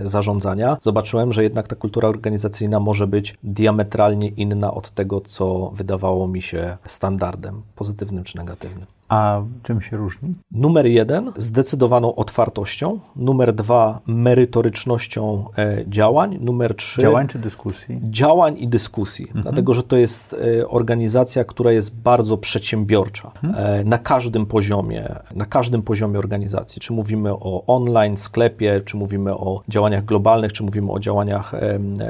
[SPEAKER 4] zarządzania, zobaczyłem, że jednak ta kultura organizacyjna może być diametralnie inna od tego, co wydawało mi się standardem, pozytywnym czy negatywnym.
[SPEAKER 2] A czym się różni?
[SPEAKER 4] Numer jeden zdecydowaną otwartością, numer dwa merytorycznością e, działań, numer trzy
[SPEAKER 2] działań czy dyskusji?
[SPEAKER 4] Działań i dyskusji, mhm. dlatego że to jest e, organizacja, która jest bardzo przedsiębiorcza mhm. e, na każdym poziomie, na każdym poziomie organizacji. Czy mówimy o online sklepie, czy mówimy o działaniach globalnych, czy mówimy o działaniach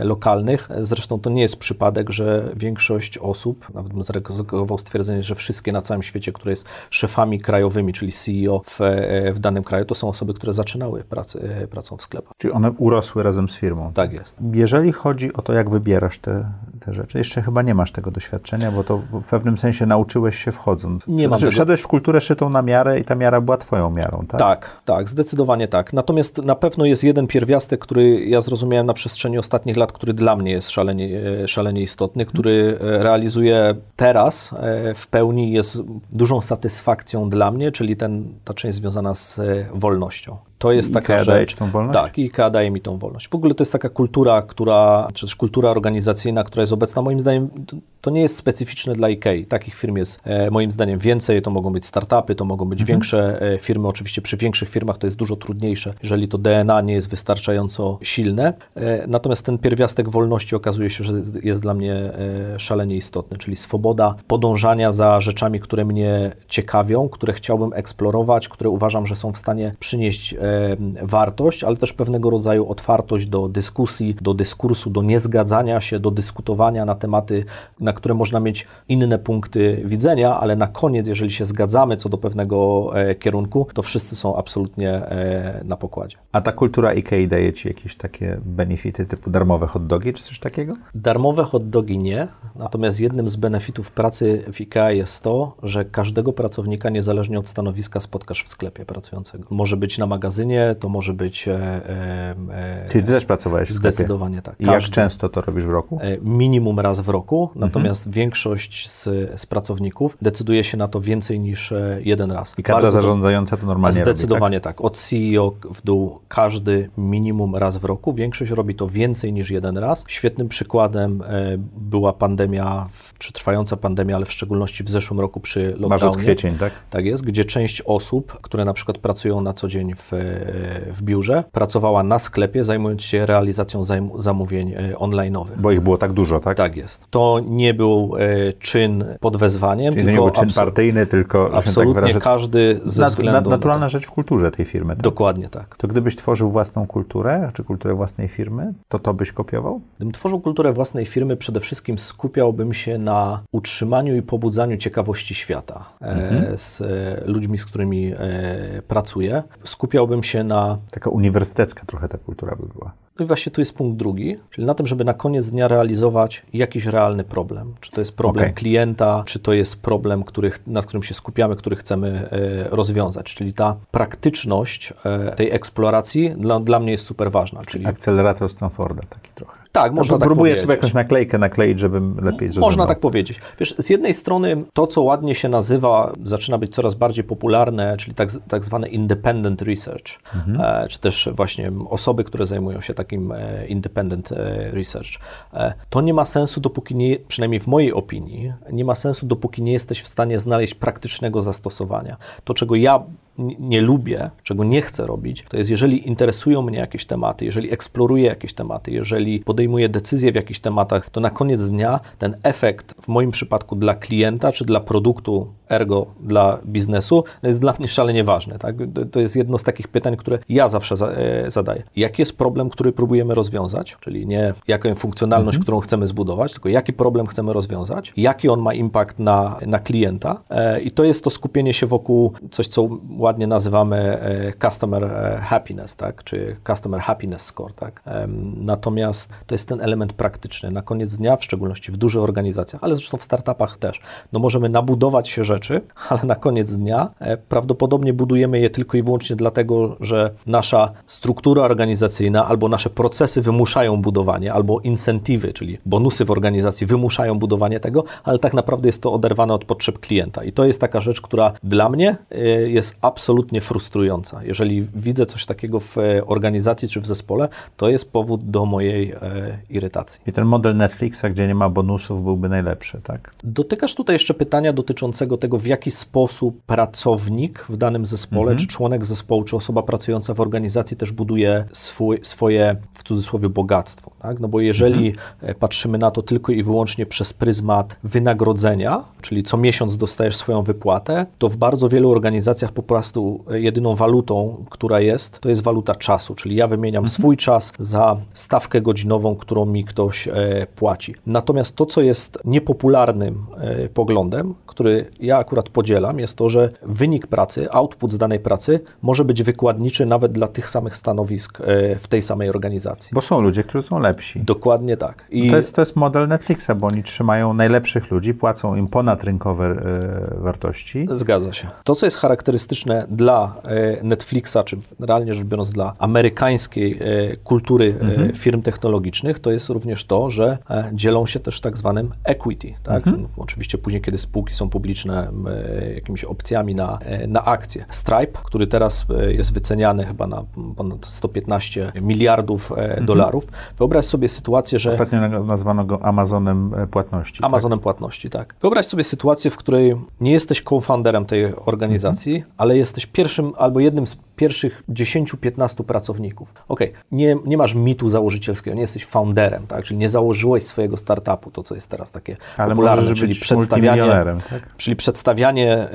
[SPEAKER 4] lokalnych. Zresztą to nie jest przypadek, że większość osób, nawet bym zaryzykował stwierdzenie, że wszystkie na całym świecie, które jest szefami krajowymi, czyli CEO w, e, w danym kraju, to są osoby, które zaczynały pracę, e, pracą w sklepach.
[SPEAKER 2] Czyli one urosły razem z firmą.
[SPEAKER 4] Tak jest.
[SPEAKER 2] Jeżeli chodzi o to, jak wybierasz te, te rzeczy, jeszcze chyba nie masz tego doświadczenia, bo to w pewnym sensie nauczyłeś się wchodząc.
[SPEAKER 4] Nie mam
[SPEAKER 2] znaczy, Wszedłeś w kulturę szytą na miarę i ta miara była twoją miarą, tak?
[SPEAKER 4] Tak, tak, zdecydowanie tak. Natomiast na pewno jest jeden pierwiastek, który ja zrozumiałem na przestrzeni ostatnich lat, który dla mnie jest szalenie, e, szalenie istotny, który realizuję teraz w pełni, jest dużą satysfakcją satysfakcją dla mnie, czyli ten, ta część związana z e, wolnością.
[SPEAKER 2] To jest I taka IKEA rzecz. daje ci tą wolność?
[SPEAKER 4] Tak, IKEA daje mi tą wolność. W ogóle to jest taka kultura, która, czy też kultura organizacyjna, która jest obecna, moim zdaniem, to nie jest specyficzne dla IKEA. Takich firm jest e, moim zdaniem więcej, to mogą być startupy, to mogą być mhm. większe e, firmy. Oczywiście przy większych firmach to jest dużo trudniejsze, jeżeli to DNA nie jest wystarczająco silne. E, natomiast ten pierwiastek wolności okazuje się, że jest dla mnie e, szalenie istotny, czyli swoboda podążania za rzeczami, które mnie ciekawią, które chciałbym eksplorować, które uważam, że są w stanie przynieść e, wartość, ale też pewnego rodzaju otwartość do dyskusji, do dyskursu, do niezgadzania się, do dyskutowania na tematy, na które można mieć inne punkty widzenia, ale na koniec, jeżeli się zgadzamy co do pewnego e, kierunku, to wszyscy są absolutnie e, na pokładzie.
[SPEAKER 2] A ta kultura IKEA daje Ci jakieś takie benefity typu darmowe hot dogi czy coś takiego?
[SPEAKER 4] Darmowe hot dogi nie, natomiast jednym z benefitów pracy w IKEA jest to, że każdego pracownika niezależnie od stanowiska spotkasz w sklepie pracującego. Może być na magazynie, to może być. E, e,
[SPEAKER 2] e, Czyli ty też pracowałeś w
[SPEAKER 4] Zdecydowanie
[SPEAKER 2] tak. I jak często to robisz w roku?
[SPEAKER 4] Minimum raz w roku, mhm. natomiast większość z, z, pracowników decyduje się na to więcej niż jeden raz.
[SPEAKER 2] I kadra Bardzo zarządzająca to normalnie
[SPEAKER 4] Zdecydowanie
[SPEAKER 2] robi, tak?
[SPEAKER 4] tak. Od CEO w dół każdy minimum raz w roku. Większość robi to więcej niż jeden raz. Świetnym przykładem była pandemia, czy trwająca pandemia, ale w szczególności w zeszłym roku przy lockdownie.
[SPEAKER 2] Marzec, kwiecień, tak?
[SPEAKER 4] Tak jest, gdzie część osób, które na przykład pracują na co dzień w w biurze, pracowała na sklepie, zajmując się realizacją zamówień e, online'owych.
[SPEAKER 2] Bo ich było tak dużo, tak?
[SPEAKER 4] Tak jest. To nie był e, czyn pod wezwaniem.
[SPEAKER 2] Czyli to nie był czyn partyjny, tylko... się
[SPEAKER 4] Absolutnie
[SPEAKER 2] tak wyrażę,
[SPEAKER 4] każdy ze
[SPEAKER 2] nat-
[SPEAKER 4] względu...
[SPEAKER 2] nat- naturalna rzecz w kulturze tej firmy. Tak?
[SPEAKER 4] Dokładnie tak.
[SPEAKER 2] To gdybyś tworzył własną kulturę, czy kulturę własnej firmy, to to byś kopiował?
[SPEAKER 4] Gdybym tworzył kulturę własnej firmy, przede wszystkim skupiałbym się na utrzymaniu i pobudzaniu ciekawości świata e, z e, ludźmi, z którymi e, pracuję. Skupiałbym się na.
[SPEAKER 2] Taka uniwersytecka trochę ta kultura by była.
[SPEAKER 4] No i właśnie tu jest punkt drugi, czyli na tym, żeby na koniec dnia realizować jakiś realny problem. Czy to jest problem
[SPEAKER 2] Okej.
[SPEAKER 4] klienta, czy to jest problem, których, nad którym się skupiamy, który chcemy e, rozwiązać. Czyli ta praktyczność e, tej eksploracji dla, dla mnie jest super ważna. Czyli
[SPEAKER 2] Akcelerator Stanforda taki trochę.
[SPEAKER 4] Tak, można tak
[SPEAKER 2] Próbuję
[SPEAKER 4] powiedzieć.
[SPEAKER 2] sobie jakąś naklejkę nakleić, żebym lepiej zrozumiał.
[SPEAKER 4] Można tak powiedzieć. Wiesz, z jednej strony to, co ładnie się nazywa, zaczyna być coraz bardziej popularne, czyli tak, tak zwane independent research, e, czy też właśnie osoby, które zajmują się takim e, independent e, research. To nie ma sensu, dopóki nie, przynajmniej w mojej opinii, nie ma sensu, dopóki nie jesteś w stanie znaleźć praktycznego zastosowania. To, czego ja nie lubię, czego nie chcę robić, to jest jeżeli interesują mnie jakieś tematy, jeżeli eksploruję jakieś tematy, jeżeli podejmuję decyzje w jakichś tematach, to na koniec dnia ten efekt w moim przypadku dla klienta czy dla produktu, ergo dla biznesu, jest dla mnie szalenie ważny. Tak? To- jest jedno z takich pytań, które ja zawsze za, e, zadaję. Jaki jest problem, który próbujemy rozwiązać, czyli nie jaką funkcjonalność, którą chcemy zbudować, tylko jaki problem chcemy rozwiązać, jaki on ma impact na, na klienta e, i to jest to skupienie się wokół coś, co ładnie nazywamy e, customer e, happiness, tak? czy customer happiness score. Tak? Natomiast to jest ten element praktyczny. Na koniec dnia, w szczególności w dużych organizacjach, ale zresztą w startupach też, no możemy nabudować się rzeczy, <laughs> ale na koniec dnia e, prawdopodobnie budujemy je tylko i wyłącznie dlatego, że nasza struktura organizacyjna albo nasze procesy wymuszają budowanie, albo incentywy, czyli bonusy w organizacji wymuszają budowanie tego, ale tak naprawdę jest to oderwane od potrzeb klienta. I to jest taka rzecz, która dla mnie jest absolutnie frustrująca. Jeżeli widzę coś takiego w e, organizacji czy w zespole, to jest powód do mojej e, irytacji.
[SPEAKER 2] I ten model Netflixa, gdzie nie ma bonusów, byłby najlepszy, tak?
[SPEAKER 4] Dotykasz tutaj jeszcze pytania dotyczącego tego, w jaki sposób pracownik w danym zespole, czy członek zespołu, czy osoba pracująca w organizacji też buduje swój, swoje, w cudzysłowie, bogactwo. Tak? No bo jeżeli e, patrzymy na to tylko i wyłącznie przez pryzmat wynagrodzenia, czyli co miesiąc dostajesz swoją wypłatę, to w bardzo wielu organizacjach po e, jedyną walutą, która jest, to jest waluta czasu, czyli ja wymieniam swój czas za stawkę godzinową, którą mi ktoś e, płaci. Natomiast to, co jest niepopularnym e, poglądem, który ja akurat podzielam, jest to, że wynik pracy, output z danej pracy może być wykładniczy nawet dla tych samych stanowisk e, w tej samej organizacji.
[SPEAKER 2] Bo są ludzie, którzy są lepsi.
[SPEAKER 4] Dokładnie tak. I
[SPEAKER 2] To jest, to jest model Netflixa, bo oni trzymają najlepszych ludzi, płacą im ponadrynkowe e, wartości.
[SPEAKER 4] Zgadza się. To, co jest charakterystyczne dla e, Netflixa, czy realnie rzecz biorąc dla amerykańskiej e, kultury e, firm technologicznych, to jest również to, że dzielą się też tak zwanym equity. Tak? Oczywiście później, kiedy spółki są publiczne, jakimiś opcjami na, na akcje. Stripe, który teraz jest wyceniany chyba na ponad 115 miliardów e, dolarów. Wyobraź sobie sytuację, że...
[SPEAKER 2] Ostatnio na- nazwano go Amazonem płatności. tak?
[SPEAKER 4] Amazonem płatności, tak. Wyobraź sobie sytuację, w której nie jesteś co-founderem tej organizacji, ale jesteś pierwszym albo jednym z pierwszych 10-15 pracowników. Okej, nie, nie masz mitu założycielskiego, nie jesteś founderem, tak? czyli nie założyłeś swojego startupu, to co jest teraz takie
[SPEAKER 2] Ale
[SPEAKER 4] popularne, czyli przedstawianie,
[SPEAKER 2] tak?
[SPEAKER 4] czyli przedstawianie, e,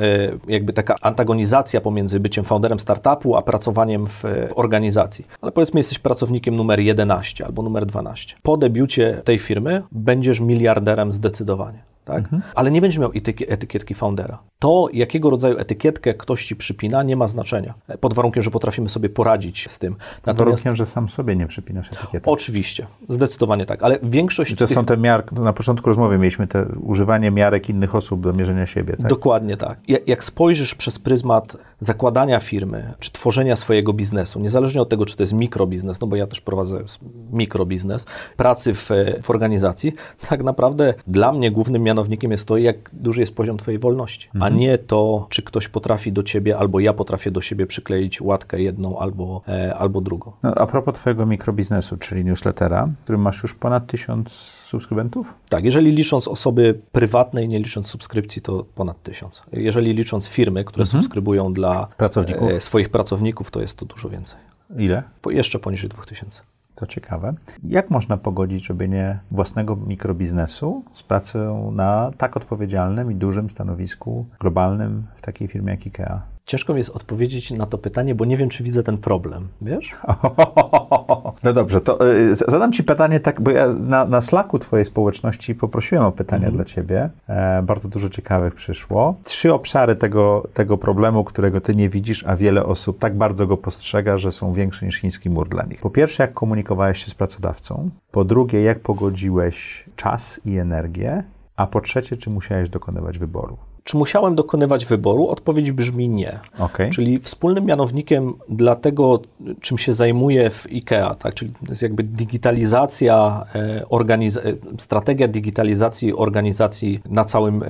[SPEAKER 4] jakby taka antagonizacja pomiędzy byciem founderem startupu, a pracowaniem w e, organizacji. Ale powiedzmy, jesteś pracownikiem numer 11 albo numer 12. Po debiucie tej firmy będziesz miliarderem zdecydowanie. Tak? Ale nie będziesz miał etyki- etykietki foundera. To, jakiego rodzaju etykietkę ktoś ci przypina, nie ma znaczenia. Pod warunkiem, że potrafimy sobie poradzić z tym.
[SPEAKER 2] Pod warunkiem, że sam sobie nie przypinasz etykiety.
[SPEAKER 4] Oczywiście, zdecydowanie tak, ale większość
[SPEAKER 2] I to
[SPEAKER 4] tych...
[SPEAKER 2] są te miarki, na początku rozmowy mieliśmy te używanie miarek innych osób do mierzenia siebie, tak?
[SPEAKER 4] Dokładnie tak. Jak, spojrzysz przez pryzmat zakładania firmy, czy tworzenia swojego biznesu, niezależnie od tego, czy to jest mikrobiznes, no bo ja też prowadzę mikrobiznes, pracy w, e, w organizacji, tak naprawdę dla mnie głównym mianownikiem jest to, jak duży jest poziom twojej wolności, a nie to, czy ktoś potrafi do ciebie, albo ja potrafię do siebie przykleić łatkę jedną albo, e, albo drugą.
[SPEAKER 2] No, a propos twojego mikrobiznesu, czyli newslettera, w którym masz już ponad tysiąc subskrybentów?
[SPEAKER 4] Tak, jeżeli licząc osoby prywatne i nie licząc subskrypcji, to ponad tysiąc. Jeżeli licząc firmy, które subskrybują dla
[SPEAKER 2] Pracowników?
[SPEAKER 4] e, swoich pracowników, to jest to dużo więcej.
[SPEAKER 2] Ile?
[SPEAKER 4] Po, jeszcze poniżej 2000.
[SPEAKER 2] To ciekawe. Jak można pogodzić robienie własnego mikrobiznesu z pracą na tak odpowiedzialnym i dużym stanowisku globalnym w takiej firmie jak IKEA?
[SPEAKER 4] Ciężko mi jest odpowiedzieć na to pytanie, bo nie wiem, czy widzę ten problem, wiesz? <laughs>
[SPEAKER 2] No dobrze, to y, zadam Ci pytanie tak, bo ja na, na Slacku Twojej społeczności poprosiłem o pytania
[SPEAKER 4] Mhm.
[SPEAKER 2] dla Ciebie. E, bardzo dużo ciekawych przyszło. Trzy obszary tego, tego problemu, którego Ty nie widzisz, a wiele osób tak bardzo go postrzega, że są większe niż chiński mur dla nich. Po pierwsze, jak komunikowałeś się z pracodawcą. Po drugie, jak pogodziłeś czas i energię. A po trzecie, czy musiałeś dokonywać wyboru?
[SPEAKER 4] Czy musiałem dokonywać wyboru? Odpowiedź brzmi nie.
[SPEAKER 2] Okej.
[SPEAKER 4] Czyli wspólnym mianownikiem dla tego, czym się zajmuję w IKEA, tak? czyli to jest jakby digitalizacja, e, organiz- e, strategia digitalizacji organizacji na całym e,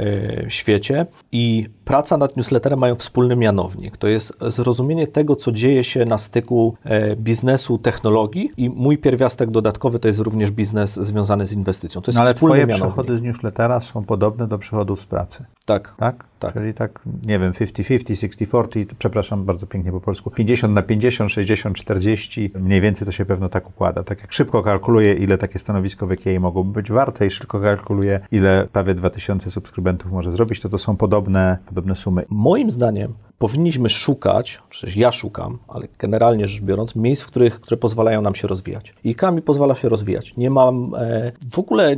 [SPEAKER 4] świecie i praca nad newsletterem mają wspólny mianownik. To jest zrozumienie tego, co dzieje się na styku biznesu, technologii i mój pierwiastek dodatkowy to jest również biznes związany z inwestycją. To jest
[SPEAKER 2] No ale
[SPEAKER 4] wspólny
[SPEAKER 2] Twoje
[SPEAKER 4] mianownik.
[SPEAKER 2] przychody z newslettera są podobne do przychodów z pracy.
[SPEAKER 4] Tak.
[SPEAKER 2] Tak?
[SPEAKER 4] Tak.
[SPEAKER 2] Czyli tak, nie wiem, 50-50, 60-40, to przepraszam bardzo pięknie po polsku, 50 na 50, 60, 40, mniej więcej to się pewno tak układa. Tak jak szybko kalkuluję, ile takie stanowisko w IKEA mogłoby być warte i szybko kalkuluję, ile prawie 2000 subskrybentów może zrobić, to to są podobne, podobne sumy.
[SPEAKER 4] Moim zdaniem powinniśmy szukać, też ja szukam, ale generalnie rzecz biorąc, miejsc, w których, które pozwalają nam się rozwijać. I IKEA mi pozwala się rozwijać. Nie mam, e, w ogóle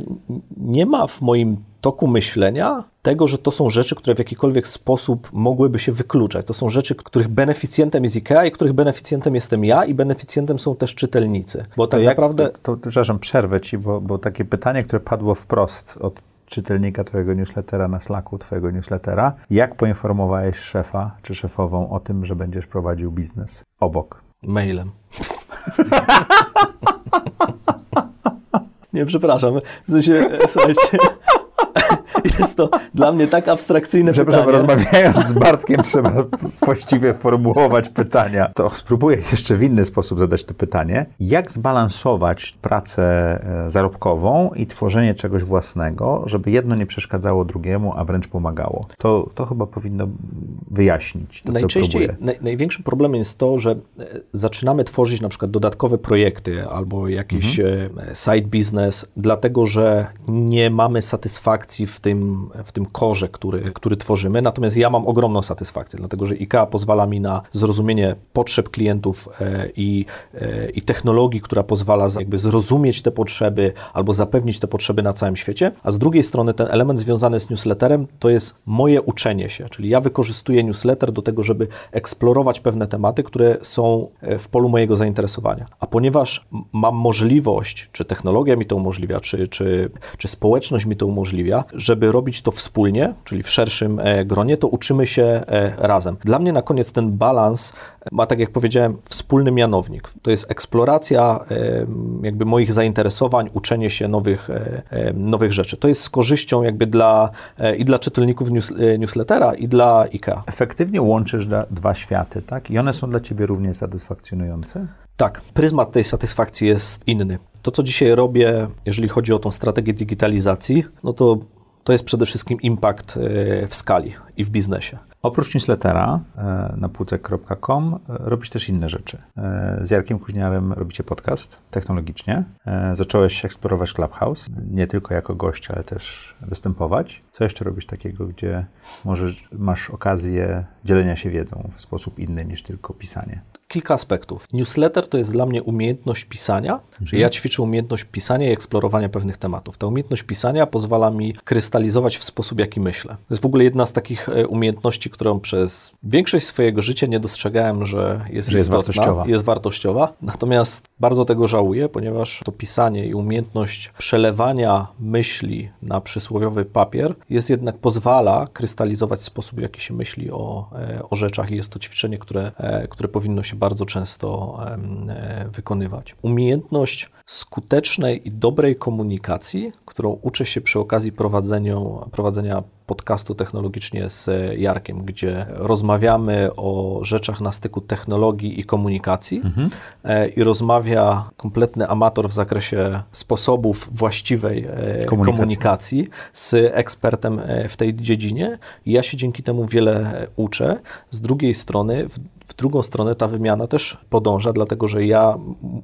[SPEAKER 4] nie ma w moim toku myślenia tego, że to są rzeczy, które w jakikolwiek sposób mogłyby się wykluczać. To są rzeczy, których beneficjentem jest IKEA i których beneficjentem jestem ja i beneficjentem są też czytelnicy. Bo tak
[SPEAKER 2] jak,
[SPEAKER 4] naprawdę...
[SPEAKER 2] To, to, przepraszam, przerwę Ci, bo, bo takie pytanie, które padło wprost od czytelnika Twojego newslettera na Slacku, Twojego newslettera, jak poinformowałeś szefa czy szefową o tym, że będziesz prowadził biznes obok?
[SPEAKER 4] Mailem. <laughs> Nie, przepraszam. W sensie, słuchajcie, jest to dla mnie tak abstrakcyjne
[SPEAKER 2] Przepraszam,
[SPEAKER 4] pytanie.
[SPEAKER 2] rozmawiając z Bartkiem <laughs> trzeba właściwie formułować pytania. To spróbuję jeszcze w inny sposób zadać to pytanie. Jak zbalansować pracę e, zarobkową i tworzenie czegoś własnego, żeby jedno nie przeszkadzało drugiemu, a wręcz pomagało? To, to chyba powinno wyjaśnić to, co
[SPEAKER 4] Najczęściej,
[SPEAKER 2] próbuję.
[SPEAKER 4] naj, największym problemem jest to, że e, zaczynamy tworzyć na przykład dodatkowe projekty albo jakiś
[SPEAKER 2] Mhm.
[SPEAKER 4] e, side business, dlatego że nie mamy satysfakcji w tym, w tym korze, który, który tworzymy. Natomiast ja mam ogromną satysfakcję, dlatego że IKEA pozwala mi na zrozumienie potrzeb klientów e, i, e, i technologii, która pozwala jakby zrozumieć te potrzeby albo zapewnić te potrzeby na całym świecie. A z drugiej strony ten element związany z newsletterem to jest moje uczenie się, czyli ja wykorzystuję newsletter do tego, żeby eksplorować pewne tematy, które są e, w polu mojego zainteresowania. A ponieważ mam możliwość, czy technologia mi to umożliwia, czy, czy, czy społeczność mi to umożliwia, żeby robić to wspólnie, czyli w szerszym e, gronie, to uczymy się e, razem. Dla mnie na koniec ten balans ma, tak jak powiedziałem, wspólny mianownik. To jest eksploracja e, jakby moich zainteresowań, uczenie się nowych, e, e, nowych rzeczy. To jest z korzyścią jakby dla, e, i dla czytelników news, e, newslettera, i dla IKEA.
[SPEAKER 2] Efektywnie łączysz dwa światy, tak? I one są dla Ciebie równie satysfakcjonujące?
[SPEAKER 4] Tak, pryzmat tej satysfakcji jest inny. To, co dzisiaj robię, jeżeli chodzi o tą strategię digitalizacji, no to to jest przede wszystkim impact e, w skali i w biznesie.
[SPEAKER 2] Oprócz newslettera e, na pucek.com e, robisz też inne rzeczy. Z Jarkiem Kuźniarem robicie podcast technologicznie. Zacząłeś eksplorować Clubhouse, nie tylko jako gość, ale też występować. Co jeszcze robisz takiego, gdzie możesz, masz okazję dzielenia się wiedzą w sposób inny niż tylko pisanie?
[SPEAKER 4] Kilka aspektów. Newsletter to jest dla mnie umiejętność pisania, czyli ja ćwiczę umiejętność pisania i eksplorowania pewnych tematów. Ta umiejętność pisania pozwala mi krystalizować w sposób, jaki myślę. To jest w ogóle jedna z takich e, umiejętności, którą przez większość swojego życia nie dostrzegałem, że jest
[SPEAKER 2] Że jest
[SPEAKER 4] istotna,
[SPEAKER 2] wartościowa.
[SPEAKER 4] jest wartościowa. Natomiast bardzo tego żałuję, ponieważ to pisanie i umiejętność przelewania myśli na przysłowiowy papier jest jednak pozwala krystalizować sposób, w jaki się myśli o, o rzeczach i jest to ćwiczenie, które, e, które powinno się bardzo często e, wykonywać. Umiejętność skutecznej i dobrej komunikacji, którą uczę się przy okazji prowadzeniu, prowadzenia podcastu technologicznie z Jarkiem, gdzie rozmawiamy o rzeczach na styku technologii i komunikacji e, i rozmawia kompletny amator w zakresie sposobów właściwej e,
[SPEAKER 2] Komunikacji.
[SPEAKER 4] komunikacji z ekspertem e, w tej dziedzinie. I ja się dzięki temu wiele uczę. Z drugiej strony w w drugą stronę ta wymiana też podąża, dlatego że ja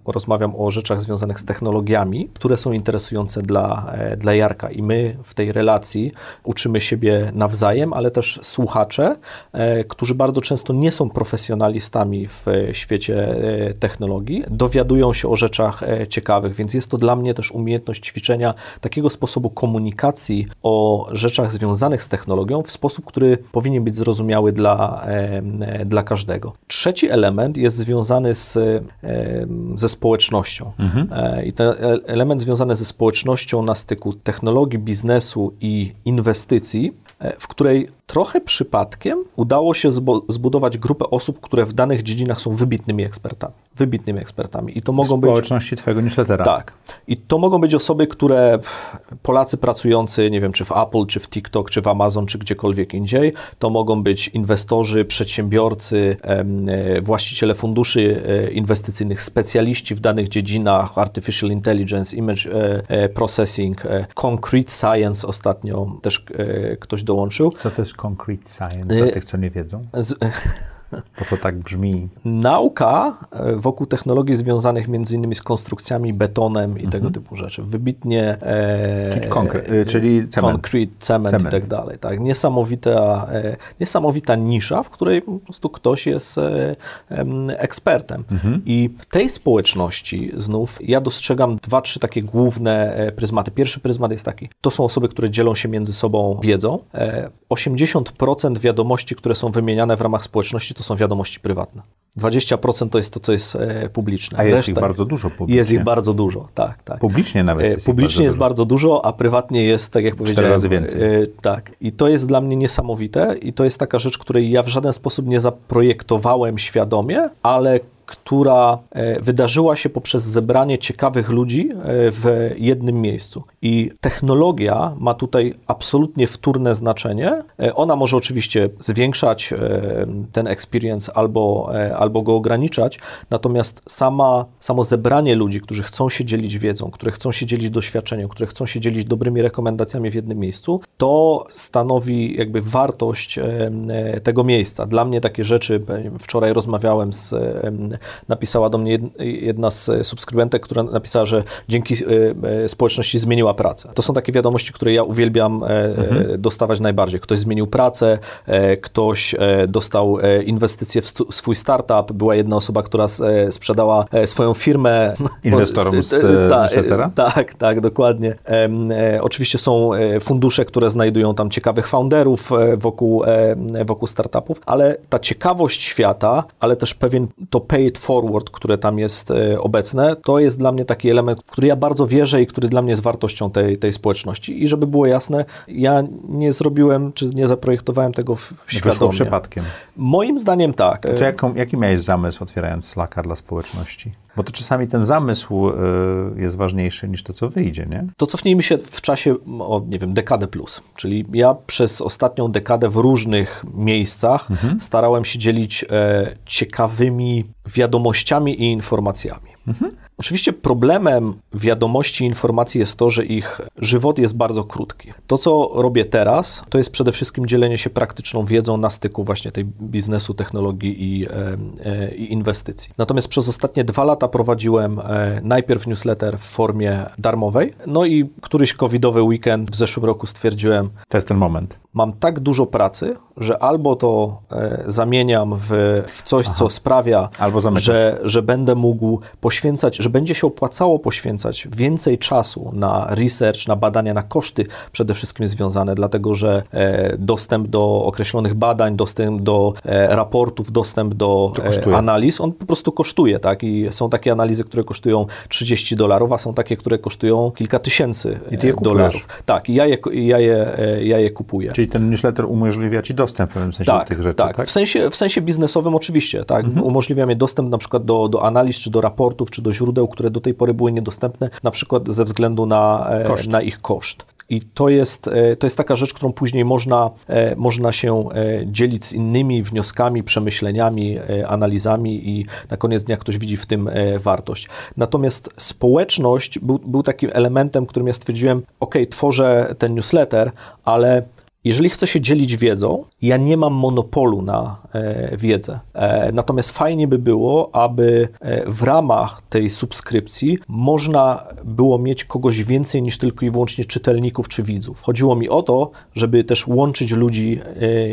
[SPEAKER 4] rozmawiam o rzeczach związanych z technologiami, które są interesujące dla, e, dla Jarka i my w tej relacji uczymy siebie nawzajem, ale też słuchacze, e, którzy bardzo często nie są profesjonalistami w świecie e, technologii, dowiadują się o rzeczach ciekawych, więc jest to dla mnie też umiejętność ćwiczenia takiego sposobu komunikacji o rzeczach związanych z technologią w sposób, który powinien być zrozumiały dla, dla każdego. Trzeci element jest związany z, ze społecznością. Mhm. E, I ten element związany ze społecznością na styku technologii, biznesu i inwestycji, e, w której trochę przypadkiem udało się zbudować grupę osób, które w danych dziedzinach są wybitnymi ekspertami. Wybitnymi ekspertami.
[SPEAKER 2] I to mogą być. Społeczności Twojego newslettera.
[SPEAKER 4] Tak. I to mogą być osoby, które Polacy pracujący, nie wiem, czy w Apple, czy w TikTok, czy w Amazon, czy gdziekolwiek indziej. To mogą być inwestorzy, przedsiębiorcy, e, właściciele funduszy e, inwestycyjnych, specjaliści w danych dziedzinach, artificial intelligence, image e, processing, concrete science ostatnio też ktoś dołączył.
[SPEAKER 2] Co to jest concrete science dla tych, co nie wiedzą? Z, <laughs> bo to tak brzmi.
[SPEAKER 4] Nauka e, wokół technologii związanych między innymi z konstrukcjami, betonem i mhm. tego typu rzeczy. Wybitnie...
[SPEAKER 2] E, czyli, konkre- e, czyli cement.
[SPEAKER 4] Concrete, cement, cement, i tak dalej. Tak. Niesamowita, e, niesamowita nisza, w której po prostu ktoś jest e, ekspertem. Mhm. I w tej społeczności znów ja dostrzegam dwa, trzy takie główne e, pryzmaty. Pierwszy pryzmat jest taki, to są osoby, które dzielą się między sobą wiedzą. 80% wiadomości, które są wymieniane w ramach społeczności, to są wiadomości prywatne. 20% to jest to, co jest e, publiczne.
[SPEAKER 2] A jest Reszta, ich bardzo dużo publicznie.
[SPEAKER 4] Jest ich bardzo dużo, tak. tak.
[SPEAKER 2] Publicznie nawet
[SPEAKER 4] e,
[SPEAKER 2] jest
[SPEAKER 4] Publicznie
[SPEAKER 2] bardzo
[SPEAKER 4] jest dużo. bardzo dużo, a prywatnie jest, tak jak powiedziałem...
[SPEAKER 2] razy więcej. E,
[SPEAKER 4] tak. I to jest dla mnie niesamowite i to jest taka rzecz, której ja w żaden sposób nie zaprojektowałem świadomie, ale która e, wydarzyła się poprzez zebranie ciekawych ludzi e, w jednym miejscu. I technologia ma tutaj absolutnie wtórne znaczenie. E, ona może oczywiście zwiększać ten experience albo, albo go ograniczać, natomiast sama, samo zebranie ludzi, którzy chcą się dzielić wiedzą, które chcą się dzielić doświadczeniem, które chcą się dzielić dobrymi rekomendacjami w jednym miejscu, to stanowi jakby wartość tego miejsca. Dla mnie takie rzeczy, wczoraj rozmawiałem z napisała do mnie jedna z subskrybentek, która napisała, że dzięki e, e, społeczności zmieniła pracę. To są takie wiadomości, które ja uwielbiam e, mhm. dostawać najbardziej. Ktoś zmienił pracę, ktoś dostał inwestycje w swój startup, była jedna osoba, która sprzedała swoją firmę. <laughs>
[SPEAKER 2] Inwestorom z newslettera?
[SPEAKER 4] Tak, tak, dokładnie. Oczywiście są fundusze, które znajdują tam ciekawych founderów wokół, wokół startupów, ale ta ciekawość świata, ale też pewien to pay forward, które tam jest e, obecne, to jest dla mnie taki element, w który ja bardzo wierzę i który dla mnie jest wartością tej, tej społeczności. I żeby było jasne, ja nie zrobiłem, czy nie zaprojektowałem tego w, świadomie. Wyszło
[SPEAKER 2] przypadkiem.
[SPEAKER 4] Moim zdaniem tak.
[SPEAKER 2] To jaką, jaki miałeś zamysł otwierając Slacka dla społeczności? Bo to czasami ten zamysł y, jest ważniejszy niż to, co wyjdzie, nie?
[SPEAKER 4] To cofnijmy się w czasie o, nie wiem, dekadę plus. Czyli ja przez ostatnią dekadę w różnych miejscach mhm. starałem się dzielić e, ciekawymi wiadomościami i informacjami. Mhm. Oczywiście problemem wiadomości informacji jest to, że ich żywot jest bardzo krótki. To, co robię teraz, to jest przede wszystkim dzielenie się praktyczną wiedzą na styku właśnie tej biznesu, technologii i, e, e, i inwestycji. Natomiast przez ostatnie dwa lata prowadziłem e, najpierw newsletter w formie darmowej, no i któryś covidowy weekend w zeszłym roku stwierdziłem...
[SPEAKER 2] To jest ten moment.
[SPEAKER 4] Mam tak dużo pracy, że albo to e, zamieniam w, w coś, Aha. co sprawia, że, że będę mógł poświęcać, że będzie się opłacało poświęcać więcej czasu na research, na badania, na koszty przede wszystkim związane, dlatego że e, dostęp do określonych badań, dostęp do e, raportów, dostęp do e, analiz, on po prostu kosztuje, tak? I są takie analizy, które kosztują 30 dolarów, a są takie, które kosztują kilka tysięcy
[SPEAKER 2] e,
[SPEAKER 4] dolarów. Tak, i ja je, ja, je, e, ja je kupuję.
[SPEAKER 2] Czyli ten newsletter umożliwia Ci dostęp w pewnym sensie
[SPEAKER 4] tak,
[SPEAKER 2] do tych rzeczy,
[SPEAKER 4] tak? tak? W, sensie, w sensie biznesowym oczywiście, tak? Mhm. Umożliwia mi dostęp na przykład do, do analiz, czy do raportów, czy do źródeł, które do tej pory były niedostępne, na przykład ze względu na, e, na ich koszt. I to jest, e, to jest taka rzecz, którą później można, e, można się dzielić z innymi wnioskami, przemyśleniami, analizami i na koniec dnia ktoś widzi w tym wartość. Natomiast społeczność był, był takim elementem, którym ja stwierdziłem, ok, tworzę ten newsletter, ale jeżeli chcę się dzielić wiedzą, ja nie mam monopolu na e, wiedzę. E, natomiast fajnie by było, aby e, w ramach tej subskrypcji można było mieć kogoś więcej niż tylko i wyłącznie czytelników czy widzów. Chodziło mi o to, żeby też łączyć ludzi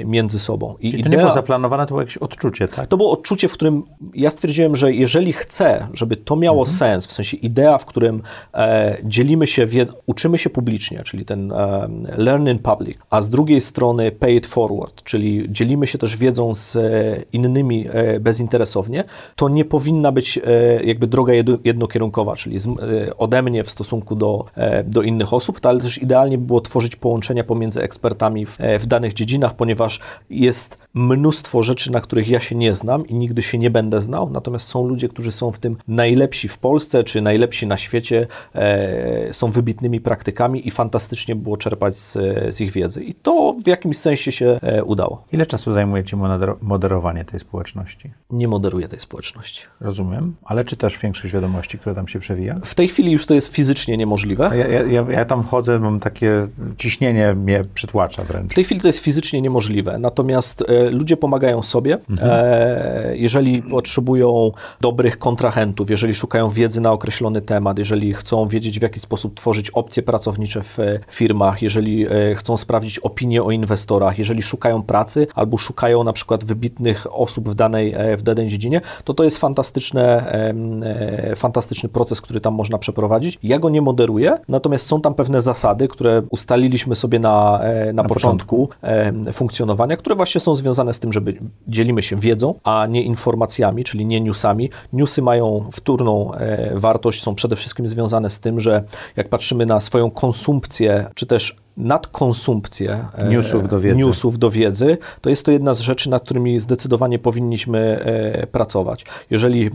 [SPEAKER 4] e, między sobą.
[SPEAKER 2] I to nie było zaplanowane, to było jakieś odczucie, tak?
[SPEAKER 4] To było odczucie, w którym ja stwierdziłem, że jeżeli chcę, żeby to miało mhm. sens, w sensie idea, w którym e, dzielimy się, uczymy się publicznie, czyli ten e, learn in public, a z drugiej strony pay it forward, czyli dzielimy się też wiedzą z e, innymi e, bezinteresownie, to nie powinna być e, jakby droga jednokierunkowa, czyli ode mnie w stosunku do, do innych osób, ale też idealnie by było tworzyć połączenia pomiędzy ekspertami w, w danych dziedzinach, ponieważ jest mnóstwo rzeczy, na których ja się nie znam i nigdy się nie będę znał, natomiast są ludzie, którzy są w tym najlepsi w Polsce, czy najlepsi na świecie, są wybitnymi praktykami i fantastycznie było czerpać z, z, ich wiedzy. I to w jakimś sensie się e, udało.
[SPEAKER 2] Ile czasu zajmuje Ci moderowanie tej społeczności?
[SPEAKER 4] Nie moderuję tej społeczności.
[SPEAKER 2] Rozumiem, ale czy też większość wiadomości, które tam się przewija?
[SPEAKER 4] W tej chwili już to jest fizycznie niemożliwe.
[SPEAKER 2] Ja, ja, ja, tam wchodzę, mam takie ciśnienie mnie przytłacza wręcz.
[SPEAKER 4] W tej chwili to jest fizycznie niemożliwe, natomiast e, ludzie pomagają sobie. Mhm. E, jeżeli potrzebują dobrych kontrahentów, jeżeli szukają wiedzy na określony temat, jeżeli chcą wiedzieć, w jaki sposób tworzyć opcje pracownicze w firmach, jeżeli e, chcą sprawdzić opinie o inwestorach, jeżeli szukają pracy albo szukają na przykład wybitnych osób w danej, e, w danej dziedzinie, to to jest fantastyczne, e, fantastyczny proces, który tam można przeprowadzić. Ja go nie moderuję, natomiast są tam pewne zasady, które ustaliliśmy sobie na, na, na początku, początku funkcjonowania, które właśnie są związane z tym, żeby dzielimy się wiedzą, a nie informacjami, czyli nie newsami. Newsy mają wtórną wartość, są przede wszystkim związane z tym, że jak patrzymy na swoją konsumpcję, czy też nadkonsumpcję
[SPEAKER 2] e, newsów do, wiedzy.
[SPEAKER 4] newsów do wiedzy, to jest to jedna z rzeczy, nad którymi zdecydowanie powinniśmy e, pracować. Jeżeli e,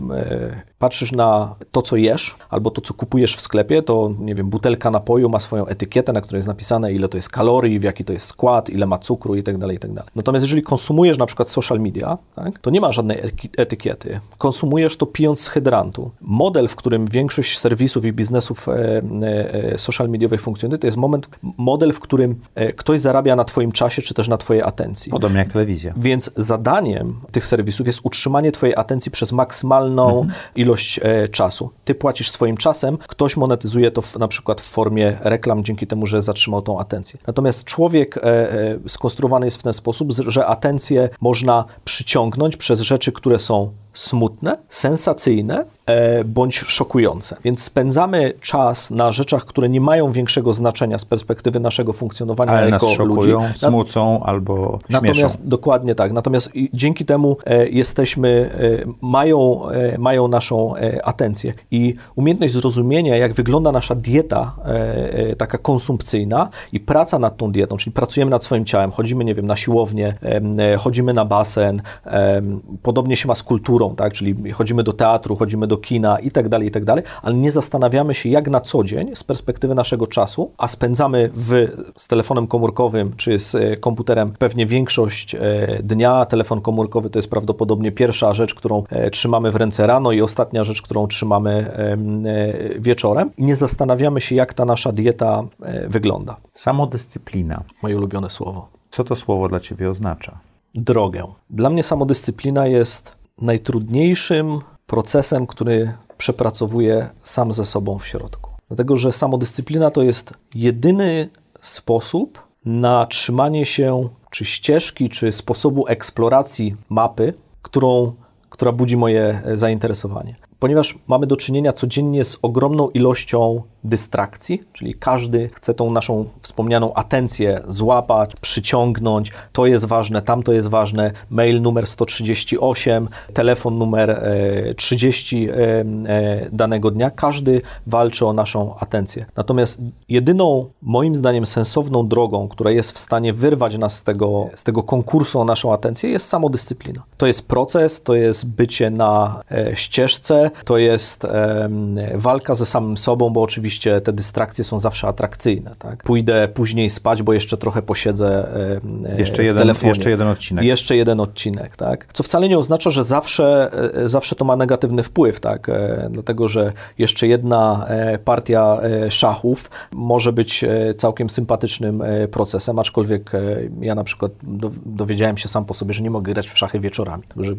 [SPEAKER 4] patrzysz na to, co jesz, albo to, co kupujesz w sklepie, to nie wiem, butelka napoju ma swoją etykietę, na której jest napisane, ile to jest kalorii, w jaki to jest skład, ile ma cukru i tak dalej, i tak. Natomiast jeżeli konsumujesz na przykład social media, tak, to nie ma żadnej etykiety. Konsumujesz to pijąc z hydrantu. Model, w którym większość serwisów i biznesów social mediowych funkcjonuje, to jest moment, model, w którym e, ktoś zarabia na Twoim czasie, czy też na Twojej atencji.
[SPEAKER 2] Podobnie jak telewizja.
[SPEAKER 4] Więc zadaniem tych serwisów jest utrzymanie Twojej atencji przez maksymalną mhm. ilość e, czasu. Ty płacisz swoim czasem, ktoś monetyzuje to w, na przykład w formie reklam, dzięki temu, że zatrzymał tą atencję. Natomiast człowiek e, skonstruowany jest w ten sposób, że atencję można przyciągnąć przez rzeczy, które są smutne, sensacyjne bądź szokujące. Więc spędzamy czas na rzeczach, które nie mają większego znaczenia z perspektywy naszego funkcjonowania
[SPEAKER 2] Ale
[SPEAKER 4] jako
[SPEAKER 2] nas szokują, ludzi. smucą albo śmieszą.
[SPEAKER 4] Natomiast dokładnie tak. Natomiast dzięki temu e, jesteśmy, e, mają, e, mają naszą e, atencję i umiejętność zrozumienia, jak wygląda nasza dieta e, taka konsumpcyjna i praca nad tą dietą, czyli pracujemy nad swoim ciałem, chodzimy, nie wiem, na siłownię, chodzimy na basen, podobnie się ma z kulturą, kulturą, tak? czyli chodzimy do teatru, chodzimy do kina i tak dalej, i tak dalej, ale nie zastanawiamy się, jak na co dzień z perspektywy naszego czasu, a spędzamy w, z telefonem komórkowym czy z e, komputerem pewnie większość e, dnia. Telefon komórkowy to jest prawdopodobnie pierwsza rzecz, którą e, trzymamy w ręce rano i ostatnia rzecz, którą trzymamy wieczorem. Nie zastanawiamy się, jak ta nasza dieta wygląda.
[SPEAKER 2] Samodyscyplina.
[SPEAKER 4] Moje ulubione słowo.
[SPEAKER 2] Co to słowo dla Ciebie oznacza?
[SPEAKER 4] Drogę. Dla mnie samodyscyplina jest najtrudniejszym procesem, który przepracowuję sam ze sobą w środku. Dlatego, że samodyscyplina to jest jedyny sposób na trzymanie się czy ścieżki, czy sposobu eksploracji mapy, którą, która budzi moje zainteresowanie. Ponieważ mamy do czynienia codziennie z ogromną ilością dystrakcji, czyli każdy chce tą naszą wspomnianą atencję złapać, przyciągnąć. To jest ważne, tamto jest ważne. Mail numer 138, telefon numer 30 e, e, danego dnia. Każdy walczy o naszą atencję. Natomiast jedyną, moim zdaniem, sensowną drogą, która jest w stanie wyrwać nas z tego, z tego konkursu o naszą atencję, jest samodyscyplina. To jest proces, to jest bycie na e, ścieżce, to jest walka ze samym sobą, bo oczywiście te dystrakcje są zawsze atrakcyjne. Tak? Pójdę później spać, bo jeszcze trochę posiedzę em,
[SPEAKER 2] Jeszcze
[SPEAKER 4] w
[SPEAKER 2] jeden,
[SPEAKER 4] telefonie.
[SPEAKER 2] jeszcze jeden odcinek.
[SPEAKER 4] Jeszcze jeden odcinek, tak? Co wcale nie oznacza, że zawsze, e, zawsze to ma negatywny wpływ, tak? E, Dlatego, że jeszcze jedna e, partia e, szachów może być e, całkiem sympatycznym e, procesem, aczkolwiek e, ja na przykład do, dowiedziałem się sam po sobie, że nie mogę grać w szachy wieczorami, także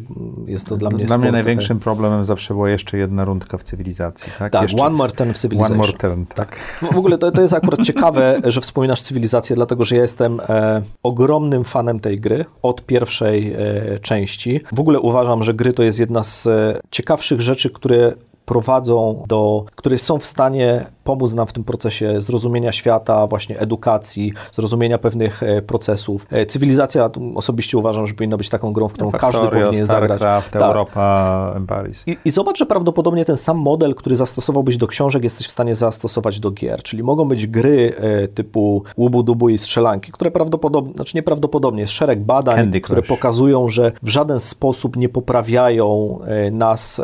[SPEAKER 4] jest to dla mnie
[SPEAKER 2] Dla mnie
[SPEAKER 4] e,
[SPEAKER 2] największym problemem zawsze była jeszcze jedna rundka w cywilizacji. Tak,
[SPEAKER 4] Tak,
[SPEAKER 2] jeszcze,
[SPEAKER 4] one more turn w Civilization.
[SPEAKER 2] One more turn, tak.
[SPEAKER 4] Tak. W ogóle to, to jest akurat ciekawe, <laughs> że wspominasz cywilizację, dlatego że ja jestem e, ogromnym fanem tej gry od pierwszej e, części. W ogóle uważam, że gry to jest jedna z e, ciekawszych rzeczy, które prowadzą do, które są w stanie pomóc nam w tym procesie zrozumienia świata, właśnie edukacji, zrozumienia pewnych e, procesów. E, Cywilizacja osobiście uważam, że powinna być taką grą, w którą każdy
[SPEAKER 2] Factorio,
[SPEAKER 4] powinien zagrać.
[SPEAKER 2] StarCraft,
[SPEAKER 4] Tak.
[SPEAKER 2] Europa, Paris.
[SPEAKER 4] I, I zobacz, że prawdopodobnie ten sam model, który zastosowałbyś do książek, jesteś w stanie zastosować do gier. Czyli mogą być gry e, typu Łubu Dubu i strzelanki, które prawdopodobnie, znaczy nieprawdopodobnie, jest szereg badań,
[SPEAKER 2] Candy
[SPEAKER 4] które
[SPEAKER 2] Crush.
[SPEAKER 4] pokazują, że w żaden sposób nie poprawiają nas,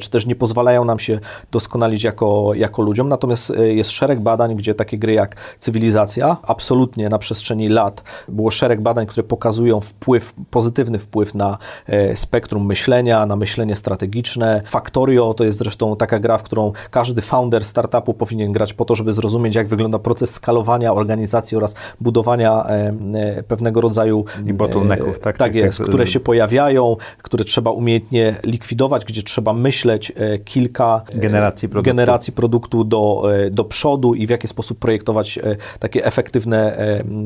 [SPEAKER 4] czy też nie pozwalają nam się doskonalić jako, jako ludziom. Natomiast e, jest szereg badań, gdzie takie gry jak Cywilizacja, absolutnie na przestrzeni lat było szereg badań, które pokazują wpływ, pozytywny wpływ na e, spektrum myślenia, na myślenie strategiczne. Factorio to jest zresztą taka gra, w którą każdy founder startupu powinien grać po to, żeby zrozumieć, jak wygląda proces skalowania organizacji oraz budowania e, pewnego rodzaju
[SPEAKER 2] I bottlenecków, tak?
[SPEAKER 4] tak jest,
[SPEAKER 2] tak,
[SPEAKER 4] które się pojawiają, które trzeba umiejętnie likwidować, gdzie trzeba myśleć kilka
[SPEAKER 2] Generacji produktu.
[SPEAKER 4] generacji produktu do, e, do przodu i w jaki sposób projektować e, takie efektywne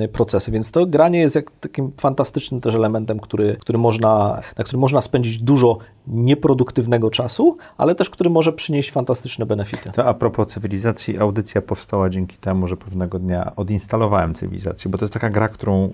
[SPEAKER 4] e, procesy. Więc to granie jest jak takim fantastycznym też elementem, który, który można, na którym można spędzić dużo nieproduktywnego czasu, ale też który może przynieść fantastyczne benefity.
[SPEAKER 2] To a propos cywilizacji, audycja powstała dzięki temu, że pewnego dnia odinstalowałem cywilizację, bo to jest taka gra, którą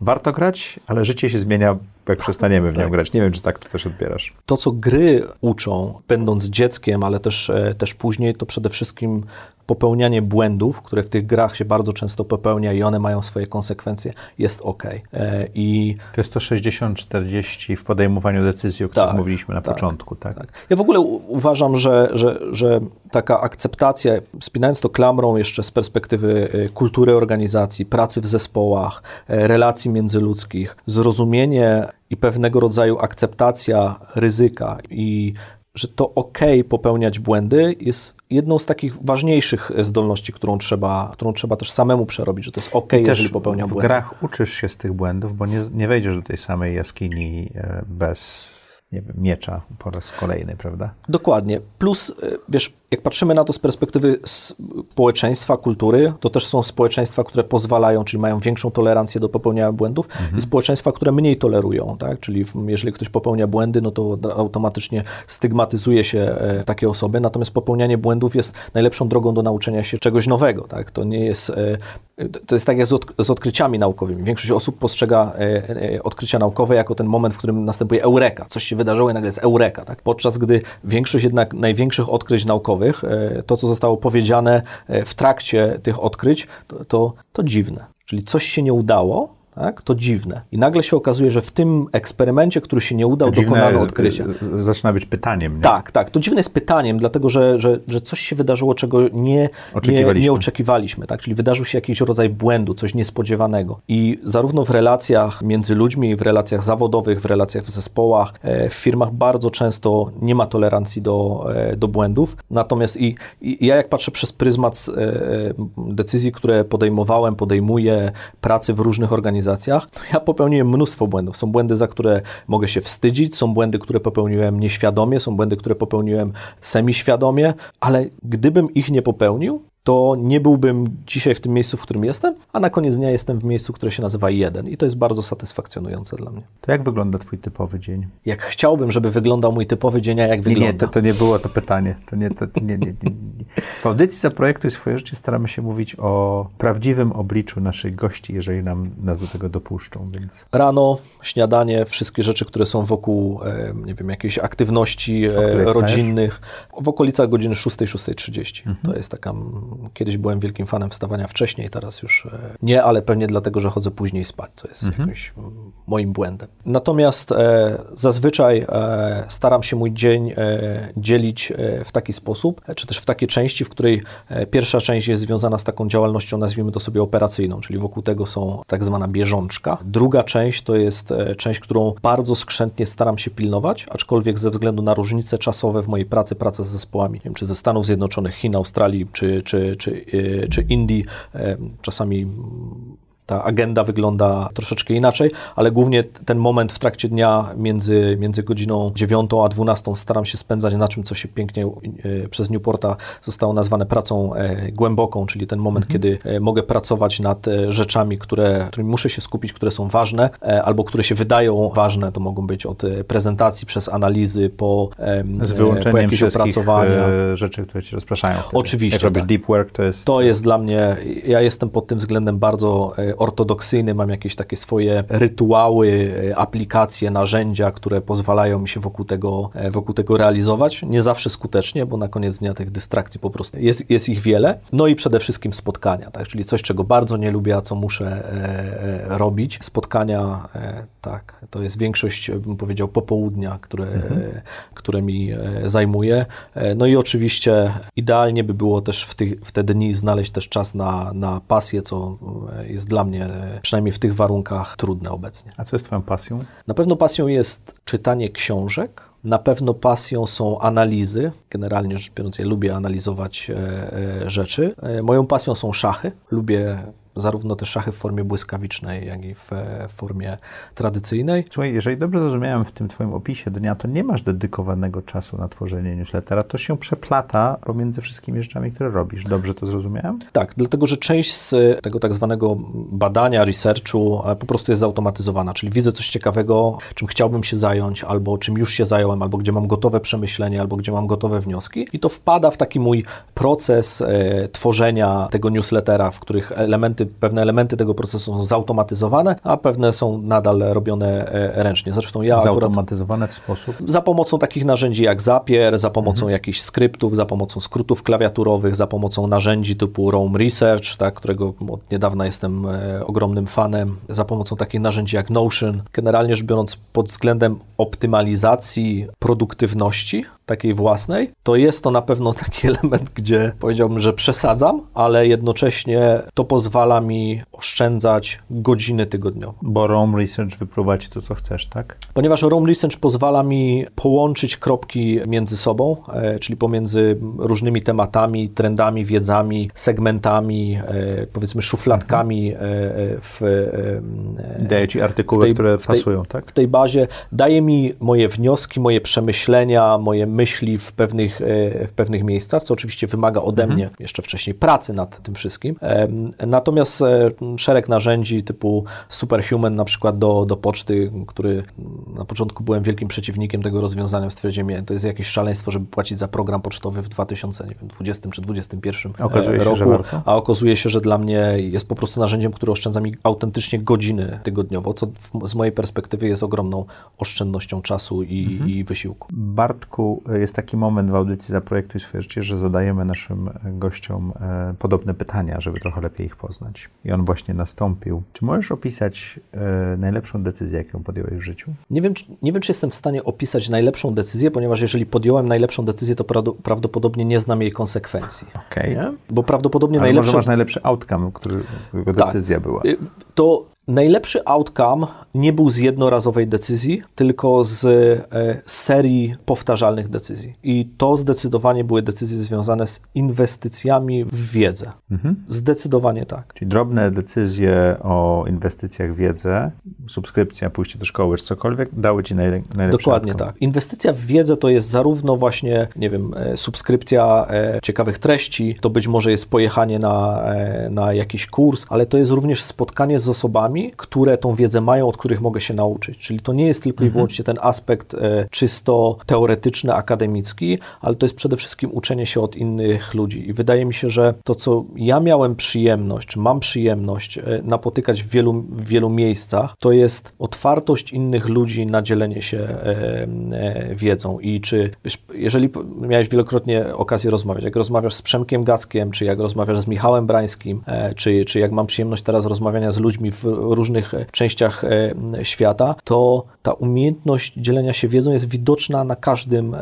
[SPEAKER 2] warto grać, ale życie się zmienia, jak przestaniemy w nią grać. Nie wiem, czy tak to też odbierasz.
[SPEAKER 4] To, co gry uczą, będąc dzieckiem, ale też, e, też później, to przede wszystkim popełnianie błędów, które w tych grach się bardzo często popełnia i one mają swoje konsekwencje, jest ok. E, I
[SPEAKER 2] To jest to 60-40 w podejmowaniu decyzji, o których
[SPEAKER 4] Tak,
[SPEAKER 2] mówiliśmy na
[SPEAKER 4] tak,
[SPEAKER 2] początku, tak?
[SPEAKER 4] Tak. Ja w ogóle uważam, że, że, że taka akceptacja, spinając to klamrą jeszcze z perspektywy y, kultury organizacji, pracy w zespołach, e, relacji międzyludzkich, zrozumienie i pewnego rodzaju akceptacja ryzyka i że to ok popełniać błędy jest jedną z takich ważniejszych e, zdolności, którą trzeba, którą trzeba też samemu przerobić, że to jest ok,
[SPEAKER 2] I
[SPEAKER 4] jeżeli popełnia
[SPEAKER 2] w
[SPEAKER 4] błędy.
[SPEAKER 2] grach uczysz się z tych błędów, bo nie, nie wejdziesz do tej samej jaskini e, bez nie wiem, miecza po raz kolejny, prawda?
[SPEAKER 4] Dokładnie. Plus, y, wiesz, jak patrzymy na to z perspektywy społeczeństwa, kultury, to też są społeczeństwa, które pozwalają, czyli mają większą tolerancję do popełniania błędów i społeczeństwa, które mniej tolerują, tak? Czyli jeżeli ktoś popełnia błędy, no to automatycznie stygmatyzuje się e, takie osoby, natomiast popełnianie błędów jest najlepszą drogą do nauczenia się czegoś nowego, tak? To nie jest, e, to jest tak jak z, odk- z odkryciami naukowymi. Większość osób postrzega e, odkrycia naukowe jako ten moment, w którym następuje eureka. Coś się wydarzyło i nagle jest eureka, tak? Podczas gdy większość jednak największych odkryć naukowych, e, to co zostało powiedziane e, w trakcie tych odkryć, to, to, to dziwne. Czyli coś się nie udało, tak? To dziwne. I nagle się okazuje, że w tym eksperymencie, który się nie udał,
[SPEAKER 2] Dziwne,
[SPEAKER 4] dokonano odkrycia.
[SPEAKER 2] e, Zaczyna być pytaniem, nie?
[SPEAKER 4] Tak, tak. To dziwne jest pytaniem, dlatego że, że, że coś się wydarzyło, czego nie, nie,
[SPEAKER 2] Oczekiwaliśmy.
[SPEAKER 4] nie oczekiwaliśmy. Tak? Czyli wydarzył się jakiś rodzaj błędu, coś niespodziewanego. I zarówno w relacjach między ludźmi, w relacjach zawodowych, w relacjach w zespołach, e, w firmach bardzo często nie ma tolerancji do, e, do błędów. Natomiast i, i ja jak patrzę przez pryzmat e, decyzji, które podejmowałem, podejmuję, pracy w różnych organizacjach, to ja popełniłem mnóstwo błędów. Są błędy, za które mogę się wstydzić, są błędy, które popełniłem nieświadomie, są błędy, które popełniłem semiświadomie, ale gdybym ich nie popełnił, to nie byłbym dzisiaj w tym miejscu, w którym jestem, a na koniec dnia jestem w miejscu, które się nazywa jeden. I to jest bardzo satysfakcjonujące dla mnie.
[SPEAKER 2] To jak wygląda twój typowy dzień?
[SPEAKER 4] Jak chciałbym, żeby wyglądał mój typowy dzień, a jak
[SPEAKER 2] Nie,
[SPEAKER 4] wygląda?
[SPEAKER 2] nie, to, to nie było to pytanie. To nie, to, nie, nie, nie, nie. W audycji Zaprojektuj swoje życie staramy się mówić o prawdziwym obliczu naszych gości, jeżeli nam, nas do tego dopuszczą, więc
[SPEAKER 4] Rano, śniadanie, wszystkie rzeczy, które są wokół, e, nie wiem, jakiejś aktywności e, rodzinnych, w okolicach godziny 6-6.30. To jest taka kiedyś byłem wielkim fanem wstawania wcześniej, teraz już e, nie, ale pewnie dlatego, że chodzę później spać, co jest jakimś mm, moim błędem. Natomiast e, zazwyczaj e, staram się mój dzień e, dzielić e, w taki sposób, e, czy też w takie części, w której pierwsza część jest związana z taką działalnością, nazwijmy to sobie operacyjną, czyli wokół tego są tak zwana bieżączka. Druga część to jest część, którą bardzo skrzętnie staram się pilnować, aczkolwiek ze względu na różnice czasowe w mojej pracy, praca z zespołami, nie wiem, czy ze Stanów Zjednoczonych, Chin, Australii, czy, czy, czy, czy Indii, e, czasami ta agenda wygląda troszeczkę inaczej, ale głównie ten moment w trakcie dnia między, między godziną 9 a 12 staram się spędzać na czym, co się pięknie e, przez Newporta zostało nazwane pracą e, głęboką, czyli ten moment, kiedy e, mogę pracować nad rzeczami, które, którymi muszę się skupić, które są ważne, albo które się wydają ważne. To mogą być od prezentacji przez analizy po,
[SPEAKER 2] Z
[SPEAKER 4] e, po
[SPEAKER 2] wyłączeniem
[SPEAKER 4] jakieś opracowania.
[SPEAKER 2] rzeczy, które ci rozpraszają. wtedy.
[SPEAKER 4] Oczywiście,
[SPEAKER 2] Jak robisz
[SPEAKER 4] tak.
[SPEAKER 2] deep work, to jest...
[SPEAKER 4] To jest dla mnie, ja jestem pod tym względem bardzo ortodoksyjny, mam jakieś takie swoje rytuały, e, aplikacje, narzędzia, które pozwalają mi się wokół tego, e, wokół tego realizować. Nie zawsze skutecznie, bo na koniec dnia tych dystrakcji po prostu jest, jest ich wiele. No i przede wszystkim spotkania, tak? czyli coś, czego bardzo nie lubię, a co muszę e, e, robić. Spotkania, e, tak, to jest większość, bym powiedział, popołudnia, które, e, które mi zajmuje. No i oczywiście idealnie by było też w, tych, w te dni znaleźć też czas na, na pasję, co jest dla mnie, e, przynajmniej w tych warunkach, trudne obecnie.
[SPEAKER 2] A co jest twoją pasją?
[SPEAKER 4] Na pewno pasją jest czytanie książek. Na pewno pasją są analizy. Generalnie rzecz biorąc, ja lubię analizować e, e, rzeczy. E, moją pasją są szachy. Lubię zarówno te szachy w formie błyskawicznej, jak i w, e, w formie tradycyjnej.
[SPEAKER 2] Słuchaj, jeżeli dobrze zrozumiałem w tym twoim opisie dnia, to nie masz dedykowanego czasu na tworzenie newslettera. To się przeplata pomiędzy wszystkimi rzeczami, które robisz. Dobrze to zrozumiałem?
[SPEAKER 4] Tak, dlatego że część z tego tak zwanego badania, researchu e, po prostu jest zautomatyzowana, czyli widzę coś ciekawego, czym chciałbym się zająć, albo czym już się zająłem, albo gdzie mam gotowe przemyślenie, albo gdzie mam gotowe wnioski i to wpada w taki mój proces e, tworzenia tego newslettera, w których elementy, pewne elementy tego procesu są zautomatyzowane, a pewne są nadal robione e, ręcznie. Zresztą ja akurat
[SPEAKER 2] Zautomatyzowane w sposób...
[SPEAKER 4] za pomocą takich narzędzi jak Zapier, za pomocą jakichś skryptów, za pomocą skrótów klawiaturowych, za pomocą narzędzi typu Roam Research, tak, którego od niedawna jestem e, ogromnym fanem, za pomocą takich narzędzi jak Notion. Generalnie rzecz biorąc, pod względem optymalizacji produktywności takiej własnej, to jest to na pewno taki <laughs> element, gdzie powiedziałbym, że przesadzam, ale jednocześnie to pozwala mi oszczędzać godziny tygodniowo.
[SPEAKER 2] Bo Rome Research wypróba ci to, co chcesz, tak?
[SPEAKER 4] Ponieważ Roam Research pozwala mi połączyć kropki między sobą, e, czyli pomiędzy różnymi tematami, trendami, wiedzami, segmentami, e, powiedzmy szufladkami e, e, w, e,
[SPEAKER 2] Daje ci artykuły,
[SPEAKER 4] tej-
[SPEAKER 2] które
[SPEAKER 4] w tej-
[SPEAKER 2] pasują, tak?
[SPEAKER 4] w tej bazie, daje mi moje wnioski, moje przemyślenia, moje myśli w pewnych, e, w pewnych miejscach, co oczywiście wymaga ode mnie jeszcze wcześniej pracy nad tym wszystkim. Natomiast e, szereg narzędzi typu Superhuman na przykład do, do poczty, który na początku byłem wielkim przeciwnikiem tego rozwiązania, stwierdziłem, nie, to jest jakieś szaleństwo, żeby płacić za program pocztowy w 2020 czy 2021
[SPEAKER 2] Okazuje się,
[SPEAKER 4] roku,
[SPEAKER 2] że warto.
[SPEAKER 4] a okazuje się, że dla mnie jest po prostu narzędziem, które oszczędza mi autentycznie godziny tygodniowo, co w, z mojej perspektywy jest ogromną oszczędnością czasu i,
[SPEAKER 2] Mhm.
[SPEAKER 4] i wysiłku.
[SPEAKER 2] Bartku, jest taki moment w audycji Zaprojektuj swoje życie, że zadajemy naszym gościom e, podobne pytania, żeby trochę lepiej ich poznać. I on właśnie nastąpił. Czy możesz opisać e, najlepszą decyzję, jaką podjąłeś w życiu?
[SPEAKER 4] Nie wiem, czy, nie wiem, czy jestem w stanie opisać najlepszą decyzję, ponieważ jeżeli podjąłem najlepszą decyzję, to prawdo- prawdopodobnie nie znam jej konsekwencji.
[SPEAKER 2] Okej.
[SPEAKER 4] Nie? Bo prawdopodobnie
[SPEAKER 2] Ale
[SPEAKER 4] najlepsze...
[SPEAKER 2] może masz najlepszy outcome, który, którego
[SPEAKER 4] Tak.
[SPEAKER 2] decyzja była.
[SPEAKER 4] Y, To najlepszy outcome nie był z jednorazowej decyzji, tylko z e, serii powtarzalnych decyzji. I to zdecydowanie były decyzje związane z inwestycjami w wiedzę. Zdecydowanie tak.
[SPEAKER 2] Czyli drobne decyzje o inwestycjach w wiedzę, subskrypcja, pójście do szkoły, czy cokolwiek, dały ci najle- najlepszy
[SPEAKER 4] Dokładnie
[SPEAKER 2] outcome.
[SPEAKER 4] tak. Inwestycja w wiedzę to jest zarówno właśnie, nie wiem, e, subskrypcja e, ciekawych treści, to być może jest pojechanie na, na jakiś kurs, ale to jest również spotkanie z z osobami, które tą wiedzę mają, od których mogę się nauczyć. Czyli to nie jest tylko i wyłącznie ten aspekt e, czysto teoretyczny, akademicki, ale to jest przede wszystkim uczenie się od innych ludzi. I wydaje mi się, że to, co ja miałem przyjemność, czy mam przyjemność e, napotykać w wielu, w wielu miejscach, to jest otwartość innych ludzi na dzielenie się e, e, wiedzą. I czy, wiesz, jeżeli miałeś wielokrotnie okazję rozmawiać, jak rozmawiasz z Przemkiem Gackiem, czy jak rozmawiasz z Michałem Brańskim, e, czy, czy jak mam przyjemność teraz rozmawiania z ludźmi w różnych e, częściach e, świata, to ta umiejętność dzielenia się wiedzą jest widoczna na każdym e,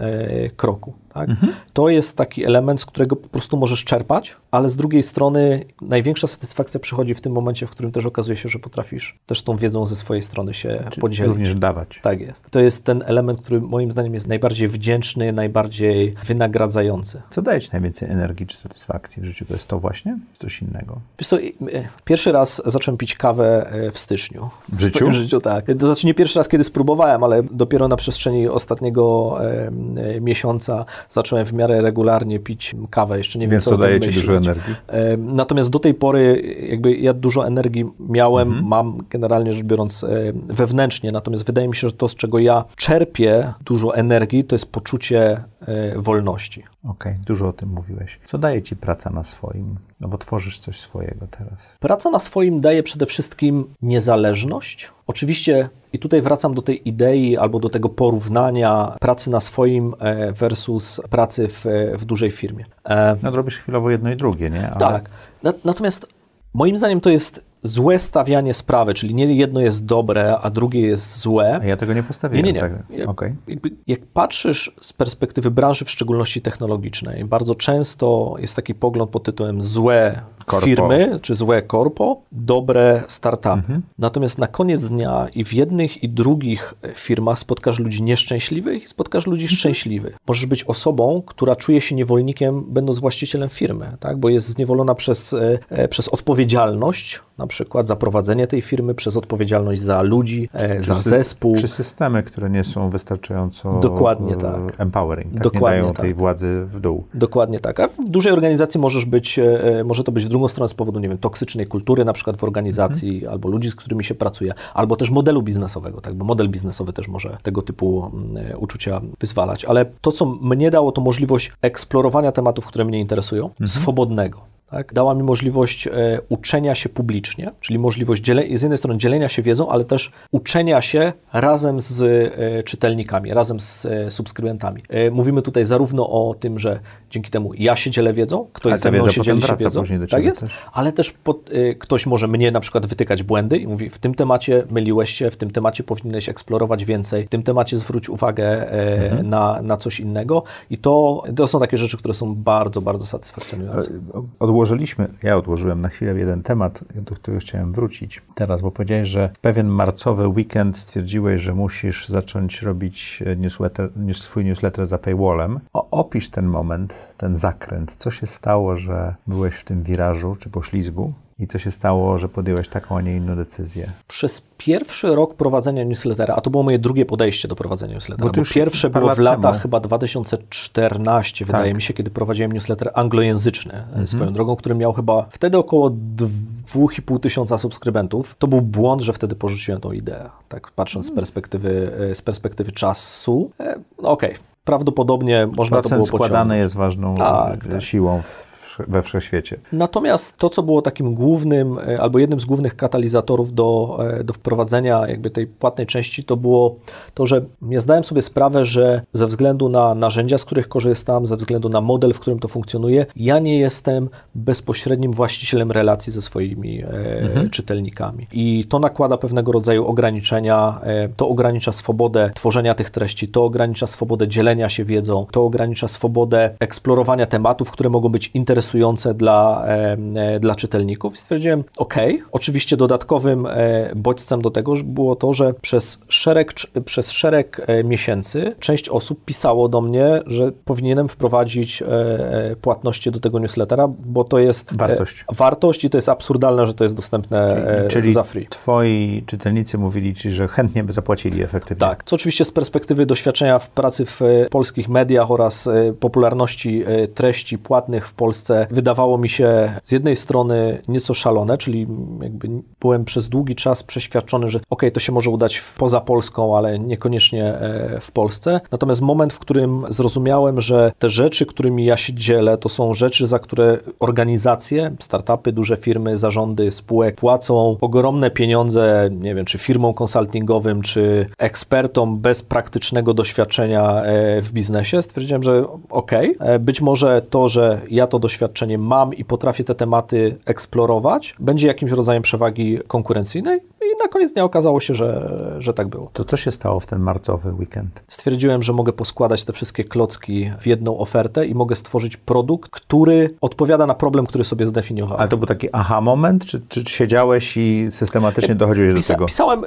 [SPEAKER 4] kroku. Tak? To jest taki element, z którego po prostu możesz czerpać, ale z drugiej strony największa satysfakcja przychodzi w tym momencie, w którym też okazuje się, że potrafisz też tą wiedzą ze swojej strony się podzielić.
[SPEAKER 2] Również dawać.
[SPEAKER 4] Tak jest. To jest ten element, który moim zdaniem jest najbardziej wdzięczny, najbardziej wynagradzający.
[SPEAKER 2] Co daje Ci najwięcej energii czy satysfakcji w życiu? To jest to właśnie? Coś innego?
[SPEAKER 4] Wiesz co, e, pierwszy raz zacząłem pić kawę e, w styczniu.
[SPEAKER 2] W życiu?
[SPEAKER 4] swoim życiu, tak. To znaczy nie pierwszy raz, kiedy spróbowałem, ale dopiero na przestrzeni ostatniego e, miesiąca zacząłem w miarę regularnie pić kawę. Jeszcze nie wiem,
[SPEAKER 2] Więc
[SPEAKER 4] co
[SPEAKER 2] to daje Ci dużo energii.
[SPEAKER 4] E, Natomiast do tej pory jakby ja dużo energii miałem,
[SPEAKER 2] Mhm.
[SPEAKER 4] mam generalnie rzecz biorąc e, wewnętrznie, natomiast wydaje mi się, że to, z czego ja czerpię dużo energii, to jest poczucie e, wolności.
[SPEAKER 2] Okej, dużo o tym mówiłeś. Co daje Ci praca na swoim? No bo tworzysz coś swojego teraz.
[SPEAKER 4] Praca na swoim daje przede wszystkim niezależność. Oczywiście, i tutaj wracam do tej idei albo do tego porównania pracy na swoim e, versus pracy w, w dużej firmie. E,
[SPEAKER 2] No robisz chwilowo jedno i drugie, nie? Ale
[SPEAKER 4] Tak. Na, natomiast moim zdaniem to jest złe stawianie sprawy, czyli nie jedno jest dobre, a drugie jest złe.
[SPEAKER 2] Ja tego nie postawiłem.
[SPEAKER 4] Nie, nie, nie.
[SPEAKER 2] Tak.
[SPEAKER 4] Ja-
[SPEAKER 2] Okej.
[SPEAKER 4] Jakby, jak patrzysz z perspektywy branży, w szczególności technologicznej, bardzo często jest taki pogląd pod tytułem złe
[SPEAKER 2] Korpo.
[SPEAKER 4] firmy, czy złe korpo, dobre startupy.
[SPEAKER 2] Mhm.
[SPEAKER 4] Natomiast na koniec dnia i w jednych i drugich firmach spotkasz ludzi nieszczęśliwych i spotkasz ludzi
[SPEAKER 2] Mhm.
[SPEAKER 4] szczęśliwych. Możesz być osobą, która czuje się niewolnikiem, będąc właścicielem firmy, tak? bo jest zniewolona przez, e, e, przez odpowiedzialność, na przykład za prowadzenie tej firmy, przez odpowiedzialność za ludzi, e, za zespół.
[SPEAKER 2] Czy systemy, które nie są wystarczająco
[SPEAKER 4] Dokładnie
[SPEAKER 2] e,
[SPEAKER 4] tak.
[SPEAKER 2] empowering, tak?
[SPEAKER 4] Dokładnie
[SPEAKER 2] nie dają
[SPEAKER 4] tak.
[SPEAKER 2] tej władzy w dół.
[SPEAKER 4] Dokładnie tak. A w dużej organizacji możesz być, e, może to być w drugą stronę z powodu, nie wiem, toksycznej kultury na przykład w organizacji,
[SPEAKER 2] Mhm.
[SPEAKER 4] albo ludzi, z którymi się pracuje, albo też modelu biznesowego, tak, bo model biznesowy też może tego typu mm, uczucia wyzwalać. Ale to, co mnie dało, to możliwość eksplorowania tematów, które mnie interesują,
[SPEAKER 2] Mhm.
[SPEAKER 4] swobodnego. Tak? Dała mi możliwość e, uczenia się publicznie, czyli możliwość dziele- z jednej strony dzielenia się wiedzą, ale też uczenia się razem z e, czytelnikami, razem z e, subskrybentami. Mówimy tutaj zarówno o tym, że dzięki temu ja się dzielę wiedzą, ktoś ze mną się dzieli się wiedzą, tak jest,
[SPEAKER 2] też.
[SPEAKER 4] ale też pod, ktoś może mnie na przykład wytykać błędy i mówi, w tym temacie myliłeś się, w tym temacie powinieneś eksplorować więcej, w tym temacie zwróć uwagę
[SPEAKER 2] Mhm.
[SPEAKER 4] na, na coś innego i to, to są takie rzeczy, które są bardzo, bardzo satysfakcjonujące.
[SPEAKER 2] Odłożyliśmy, ja odłożyłem na chwilę jeden temat, do którego chciałem wrócić teraz, bo powiedziałeś, że pewien marcowy weekend stwierdziłeś, że musisz zacząć robić e, newsletter, news, swój newsletter za paywallem. O, opisz ten moment, ten zakręt. Co się stało, że byłeś w tym wirażu czy poślizgu i co się stało, że podjąłeś taką, a nie inną decyzję?
[SPEAKER 4] Przez pierwszy rok prowadzenia newslettera, a to było moje drugie podejście do prowadzenia newslettera,
[SPEAKER 2] Bo to
[SPEAKER 4] bo, pierwsze było
[SPEAKER 2] lat
[SPEAKER 4] w latach
[SPEAKER 2] temu.
[SPEAKER 4] chyba 2014, wydaje
[SPEAKER 2] Tak.
[SPEAKER 4] mi się, kiedy prowadziłem newsletter anglojęzyczny
[SPEAKER 2] Mhm.
[SPEAKER 4] e, swoją drogą, który miał chyba wtedy około 2,5 tysiąca subskrybentów. To był błąd, że wtedy porzuciłem tą ideę, tak patrząc z
[SPEAKER 2] Mm.
[SPEAKER 4] perspektywy, e, z perspektywy czasu. E, no Okej, prawdopodobnie można to
[SPEAKER 2] Procent
[SPEAKER 4] było
[SPEAKER 2] składany
[SPEAKER 4] pociągnąć.
[SPEAKER 2] jest ważną
[SPEAKER 4] Tak, tak.
[SPEAKER 2] We wszechświecie.
[SPEAKER 4] Natomiast to, co było takim głównym, e, albo jednym z głównych katalizatorów do, e, do wprowadzenia jakby tej płatnej części, to było to, że ja zdałem sobie sprawę, że ze względu na narzędzia, z których korzystam, ze względu na model, w którym to funkcjonuje, ja nie jestem bezpośrednim właścicielem relacji ze swoimi e, czytelnikami. I to nakłada pewnego rodzaju ograniczenia, to ogranicza swobodę tworzenia tych treści, to ogranicza swobodę dzielenia się wiedzą, to ogranicza swobodę eksplorowania tematów, które mogą być interesujące dla, e, dla czytelników. I stwierdziłem, ok, oczywiście dodatkowym e, bodźcem do tego było to, że przez szereg, przez szereg e, miesięcy część osób pisało do mnie, że powinienem wprowadzić płatności do tego newslettera, bo to jest
[SPEAKER 2] Wartość.
[SPEAKER 4] wartość i to jest absurdalne, że to jest dostępne
[SPEAKER 2] Czyli
[SPEAKER 4] za free.
[SPEAKER 2] twoi czytelnicy mówili ci, że chętnie by zapłacili efektywnie.
[SPEAKER 4] Tak, co oczywiście z perspektywy doświadczenia w pracy w polskich mediach oraz popularności treści płatnych w Polsce Polsce wydawało mi się z jednej strony nieco szalone, czyli jakby byłem przez długi czas przeświadczony, że ok, to się może udać poza Polską, ale niekoniecznie e, w Polsce. Natomiast moment, w którym zrozumiałem, że te rzeczy, którymi ja się dzielę, to są rzeczy, za które organizacje, startupy, duże firmy, zarządy spółek płacą ogromne pieniądze, nie wiem, czy firmom konsultingowym, czy ekspertom bez praktycznego doświadczenia e, w biznesie, stwierdziłem, że ok, być może to, że ja to doświadczenie mam i potrafię te tematy eksplorować, będzie jakimś rodzajem przewagi konkurencyjnej i na koniec dnia okazało się, że, że tak było.
[SPEAKER 2] To co się stało w ten marcowy weekend?
[SPEAKER 4] Stwierdziłem, że mogę poskładać te wszystkie klocki w jedną ofertę i mogę stworzyć produkt, który odpowiada na problem, który sobie zdefiniowałem.
[SPEAKER 2] Ale to był taki aha moment, czy, czy siedziałeś i systematycznie dochodziłeś
[SPEAKER 4] Pisa,
[SPEAKER 2] do tego?
[SPEAKER 4] Pisałem,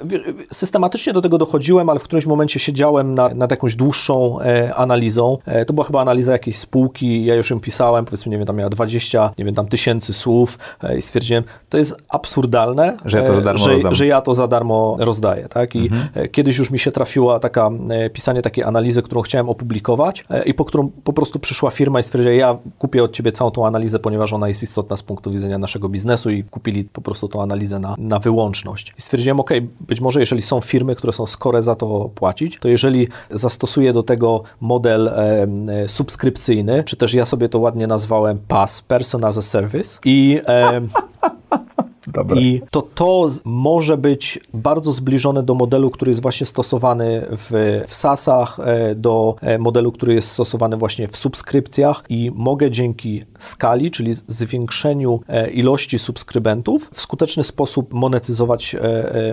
[SPEAKER 4] systematycznie do tego dochodziłem, ale w którymś momencie siedziałem nad, nad jakąś dłuższą e, analizą. E, to była chyba analiza jakiejś spółki, ja już ją pisałem, powiedzmy, nie wiem, tam miała 20, nie wiem, tam tysięcy słów e, i stwierdziłem, to jest absurdalne,
[SPEAKER 2] Że ja to za darmo
[SPEAKER 4] że,
[SPEAKER 2] rozdam.
[SPEAKER 4] że ja to za darmo rozdaję, tak? I mhm. kiedyś już mi się trafiła taka, e, pisanie takiej analizy, którą chciałem opublikować e, i po którą po prostu przyszła firma i stwierdziła, ja kupię od Ciebie całą tą analizę, ponieważ ona jest istotna z punktu widzenia naszego biznesu i kupili po prostu tą analizę na, na wyłączność. I stwierdziłem, ok, być może jeżeli są firmy, które są skore za to płacić, to jeżeli zastosuję do tego model e, e, subskrypcyjny, czy też ja sobie to ładnie nazwałem PAS, Person as a Service i e, <laughs>
[SPEAKER 2] Dobre.
[SPEAKER 4] I to to może być bardzo zbliżone do modelu, który jest właśnie stosowany w, w SaaSach, e, do e, modelu, który jest stosowany właśnie w subskrypcjach i mogę dzięki skali, czyli zwiększeniu e, ilości subskrybentów, w skuteczny sposób monetyzować,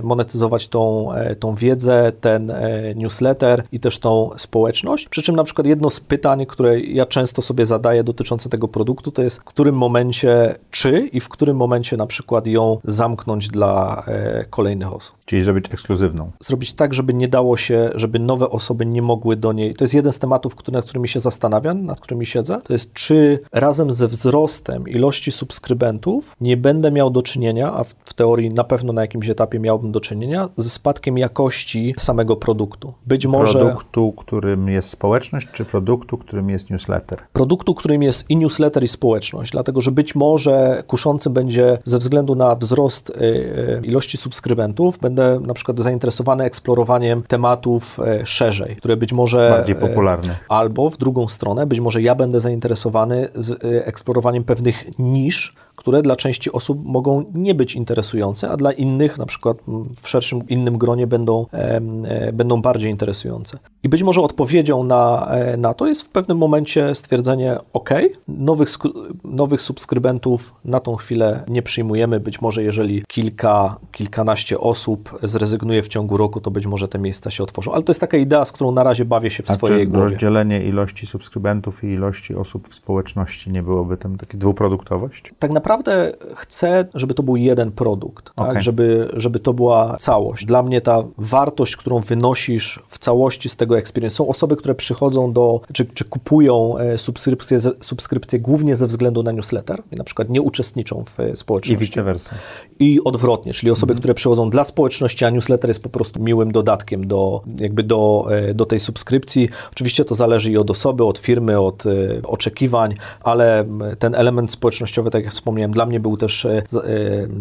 [SPEAKER 4] monetyzować tą, tą wiedzę, ten newsletter i też tą społeczność. Przy czym na przykład jedno z pytań, które ja często sobie zadaję dotyczące tego produktu, to jest w którym momencie czy i w którym momencie na przykład ją zamknąć dla e, kolejnych osób.
[SPEAKER 2] Czyli zrobić ekskluzywną.
[SPEAKER 4] Zrobić tak, żeby nie dało się, żeby nowe osoby nie mogły do niej. To jest jeden z tematów, nad którymi się zastanawiam, nad którymi siedzę. To jest, czy razem ze wzrostem ilości subskrybentów nie będę miał do czynienia, a w, teorii na pewno na jakimś etapie miałbym do czynienia, ze spadkiem jakości samego produktu. Być może.
[SPEAKER 2] Produktu, którym jest społeczność, czy produktu, którym jest newsletter?
[SPEAKER 4] Produktu, którym jest i newsletter, i społeczność, dlatego że być może kuszący będzie ze względu na wzrost y, y, ilości subskrybentów, będę na przykład zainteresowany eksplorowaniem tematów y, szerzej, które być może...
[SPEAKER 2] Bardziej popularne.
[SPEAKER 4] Albo w drugą stronę, być może ja będę zainteresowany z eksplorowaniem pewnych nisz, które dla części osób mogą nie być interesujące, a dla innych, na przykład w szerszym innym gronie, będą, e, będą bardziej interesujące. I być może odpowiedzią na, e, na to jest w pewnym momencie stwierdzenie: OK, nowych, nowych subskrybentów na tą chwilę nie przyjmujemy. Być może, jeżeli kilka, kilkanaście osób zrezygnuje w ciągu roku, to być może te miejsca się otworzą. Ale to jest taka idea, z którą na razie bawię się w
[SPEAKER 2] a
[SPEAKER 4] swojej
[SPEAKER 2] czy
[SPEAKER 4] głowie.
[SPEAKER 2] rozdzielenie ilości subskrybentów i ilości osób w społeczności nie byłoby tam takiej dwuproduktowość?
[SPEAKER 4] Tak naprawdę chcę, żeby to był jeden produkt,
[SPEAKER 2] okay.
[SPEAKER 4] tak? żeby, żeby to była całość. Dla mnie ta wartość, którą wynosisz w całości z tego experience, są osoby, które przychodzą do, czy, czy kupują e, subskrypcje, subskrypcje głównie ze względu na newsletter i na przykład nie uczestniczą w e, społeczności.
[SPEAKER 2] I vice versa.
[SPEAKER 4] I odwrotnie, czyli osoby, mm. które przychodzą dla społeczności, a newsletter jest po prostu miłym dodatkiem do, jakby do, e, do tej subskrypcji. Oczywiście to zależy i od osoby, od firmy, od oczekiwań, ale ten element społecznościowy, tak jak wspomniałem, dla mnie był też e, e,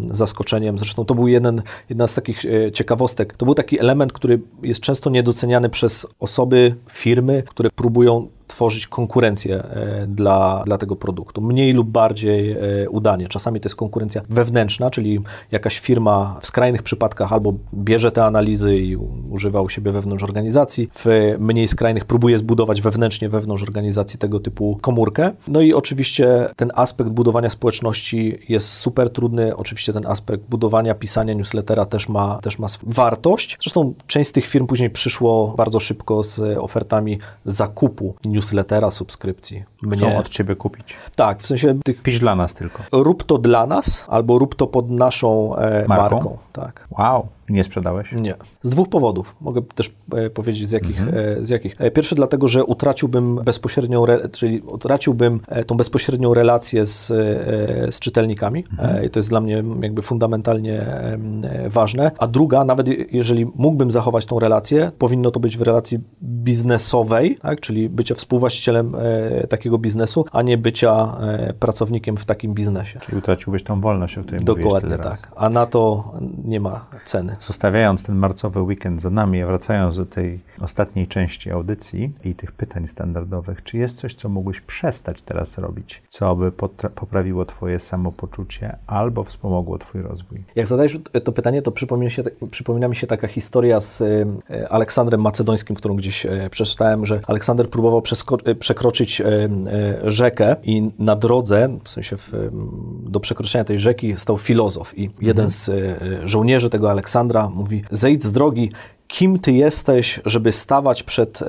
[SPEAKER 4] zaskoczeniem. Zresztą to był jeden, jedna z takich e, ciekawostek. To był taki element, który jest często niedoceniany przez osoby, firmy, które próbują tworzyć konkurencję e, dla, dla tego produktu. Mniej lub bardziej e, udanie. Czasami to jest konkurencja wewnętrzna, czyli jakaś firma w skrajnych przypadkach albo bierze te analizy i używa u siebie wewnątrz organizacji, w mniej skrajnych próbuje zbudować wewnętrznie wewnątrz organizacji tego typu komórkę. No i oczywiście ten aspekt budowania społeczności jest super trudny. Oczywiście ten aspekt budowania, pisania newslettera też ma, też ma wartość. Zresztą część z tych firm później przyszło bardzo szybko z ofertami zakupu newslettera, subskrypcji.
[SPEAKER 2] Mnie... Chcą od Ciebie kupić.
[SPEAKER 4] Tak, w sensie tych...
[SPEAKER 2] Pisz dla nas tylko.
[SPEAKER 4] Rób to dla nas, albo rób to pod naszą e, marką. marką. Tak.
[SPEAKER 2] Wow. Nie sprzedałeś?
[SPEAKER 4] Nie. Z dwóch powodów. Mogę też e, powiedzieć z jakich. Mhm. E, z jakich. E, pierwszy dlatego, że utraciłbym bezpośrednią, re, czyli utraciłbym e, tą bezpośrednią relację z, e, z czytelnikami. Mhm. E, I to jest dla mnie jakby fundamentalnie ważne. A druga, nawet jeżeli mógłbym zachować tą relację, powinno to być w relacji biznesowej, tak? czyli bycie współwłaścicielem takiego swojego biznesu, a nie bycia e, pracownikiem w takim biznesie.
[SPEAKER 2] Czyli utraciłbyś tą wolność, o której mówiłeś
[SPEAKER 4] Dokładnie
[SPEAKER 2] tyle razy.
[SPEAKER 4] tak. A na to nie ma ceny.
[SPEAKER 2] Zostawiając ten marcowy weekend za nami, wracając do tej ostatniej części audycji i tych pytań standardowych, czy jest coś, co mógłbyś przestać teraz robić, co by poprawiło Twoje samopoczucie albo wspomogło Twój rozwój?
[SPEAKER 4] Jak zadajesz to pytanie, to przypomina, się, przypomina mi się taka historia z e, Aleksandrem Macedońskim, którą gdzieś e, przeczytałem, że Aleksander próbował e, przekroczyć rzekę i na drodze, w sensie w, em, do przekroczenia tej rzeki stał filozof i jeden z e, żołnierzy tego Aleksandra mówi, zejdź z drogi, kim ty jesteś, żeby stawać przed e,